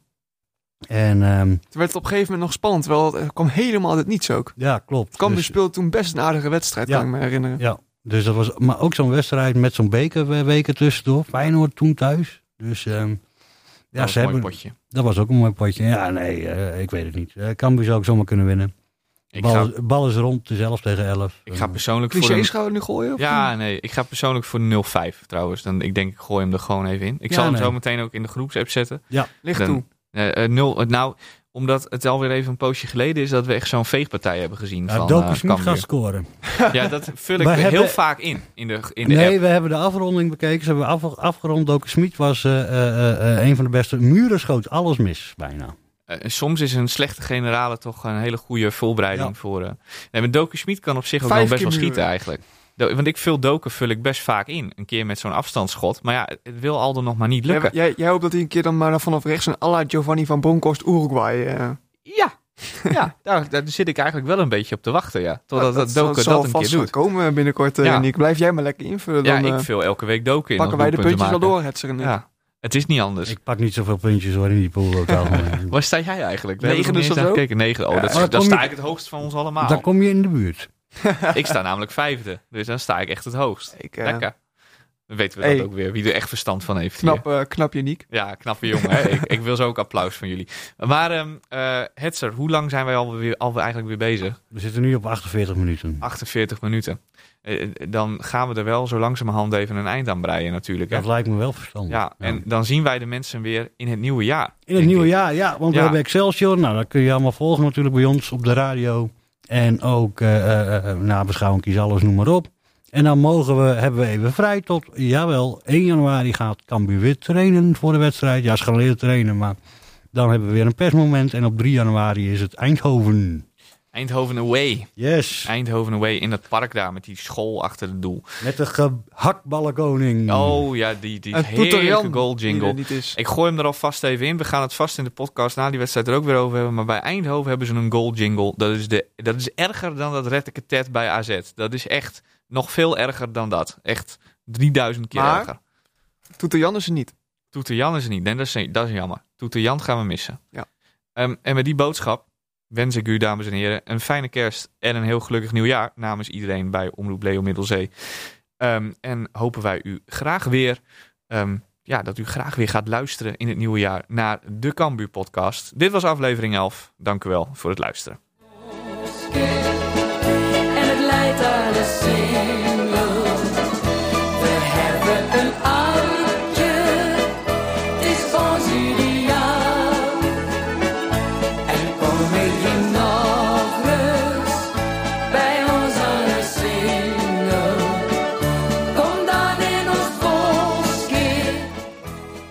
En, um, toen werd het op een gegeven moment nog spannend, terwijl het kwam helemaal uit het niets ook. Ja, klopt. Cambuur dus, speelde toen best een aardige wedstrijd, ja, kan ik me herinneren. Ja, dus dat was, maar ook zo'n wedstrijd met zo'n bekerweken tussendoor. Feyenoord toen thuis. Dus um, ja, dat ze hebben, potje. Dat was ook een mooi potje. Ja, nee, uh, ik weet het niet. Uh, Cambuur zou ook zomaar kunnen winnen. Ik bal, ga, bal is rond, dus 11 tegen 11. Ik ga persoonlijk Clichés voor... gaan we nu gooien? Of ja, nee. Ik ga persoonlijk voor 0-5 trouwens. Dan, ik denk, ik gooi hem er gewoon even in. Ik Ja, zal hem zo meteen ook in de groepsapp zetten. Ja, Ligt Dan- toe. Nul, eh, nou, omdat het alweer even een poosje geleden is dat we echt zo'n veegpartij hebben gezien ja van Cambuur. gaat scoren. Ja, dat vul ik We heel hebben- vaak in, in de, in de Nee, app. we hebben de afronding bekeken. Ze hebben af, afgerond. Doku Smit was eh, eh, eh, een van de beste. Muren schoot alles mis, bijna. Eh, soms is een slechte generale toch een hele goede voorbereiding Ja. voor... eh nee, maar Doku Schmid kan op zich ook Vijf wel best wel schieten muren. eigenlijk. Do- want ik vul doken vul ik best vaak in. Een keer met zo'n afstandsschot. Maar ja, het wil Aldo nog maar niet lukken. Jij, jij, jij hoopt dat hij een keer dan maar vanaf rechts een à la Giovanni van Bronckhorst Uruguay... eh, Ja, ja daar, daar zit ik eigenlijk wel een beetje op te wachten, ja. Totdat dat, zal dat een keer doet. komen binnenkort, eh Ja. Nick. Blijf jij maar lekker invullen. Ja, dan ik vul elke week Doken in. pakken wij de puntjes wel door, en ik. Ja, het is niet anders. Ik pak niet zoveel puntjes hoor in die pool. Ook algemeen. Waar sta jij eigenlijk? Daar Negen dus of zo? gekeken. Negen. Oh, Ja. dat, dan sta je- ik het hoogst van ons allemaal. Dan kom je in de buurt. Ik sta namelijk vijfde. Dus dan sta ik echt het hoogst. Ik, eh, Lekker. Dan weten we hey. dat ook weer. Wie er echt verstand van heeft. hier. knap, eh, knap je, Nick. Ja, knappe jongen. Hè? ik, ik wil zo ook applaus van jullie. Maar ehm eh, Hetzer, hoe lang zijn wij alweer, alweer eigenlijk weer bezig? We zitten nu op 48 minuten. 48 minuten. Eh, eh, dan gaan we er wel zo langzamerhand even een eind aan breien natuurlijk. Hè? Dat lijkt me wel verstandig. Ja, en dan zien wij de mensen weer in het nieuwe jaar. In het nieuwe ik. jaar, ja. Want we hebben Excelsior. Nou, dat kun je allemaal volgen natuurlijk bij ons op de radio. En ook eh eh, eh, nabeschouwing, kies alles, noem maar op. En dan mogen we, hebben we even vrij tot, jawel, 1 januari gaat Cambuur weer trainen voor de wedstrijd. Ja, ze gaan leren trainen, maar dan hebben we weer een persmoment. En op 3 januari is het Eindhoven. Eindhoven away. Yes, Eindhoven away in dat park daar met die school achter het doel. met de gehaktballenkoning. Oh ja, die, die heerlijke goal die jingle. niet is. Ik gooi hem er alvast even in. We gaan het vast in de podcast na die wedstrijd er ook weer over hebben. Maar bij Eindhoven hebben ze een goal jingle. Dat is, de, dat is erger dan dat retteketet bij AZ. Dat is echt nog veel erger dan dat. Echt 3000 keer Maar- erger. Toeter Jan is er niet. Toeter Jan is er niet. Nee, dat is, dat is jammer. Toeter Jan gaan we missen. Ja. Ehm, en met die boodschap wens ik u, dames en heren, een fijne kerst en een heel gelukkig nieuwjaar namens iedereen bij Omroep Leo Middelzee. Ehm, en hopen wij u graag weer, ehm, ja, dat u graag weer gaat luisteren in het nieuwe jaar naar de Cambuur podcast. Dit was aflevering 11. Dank u wel voor het luisteren. En het.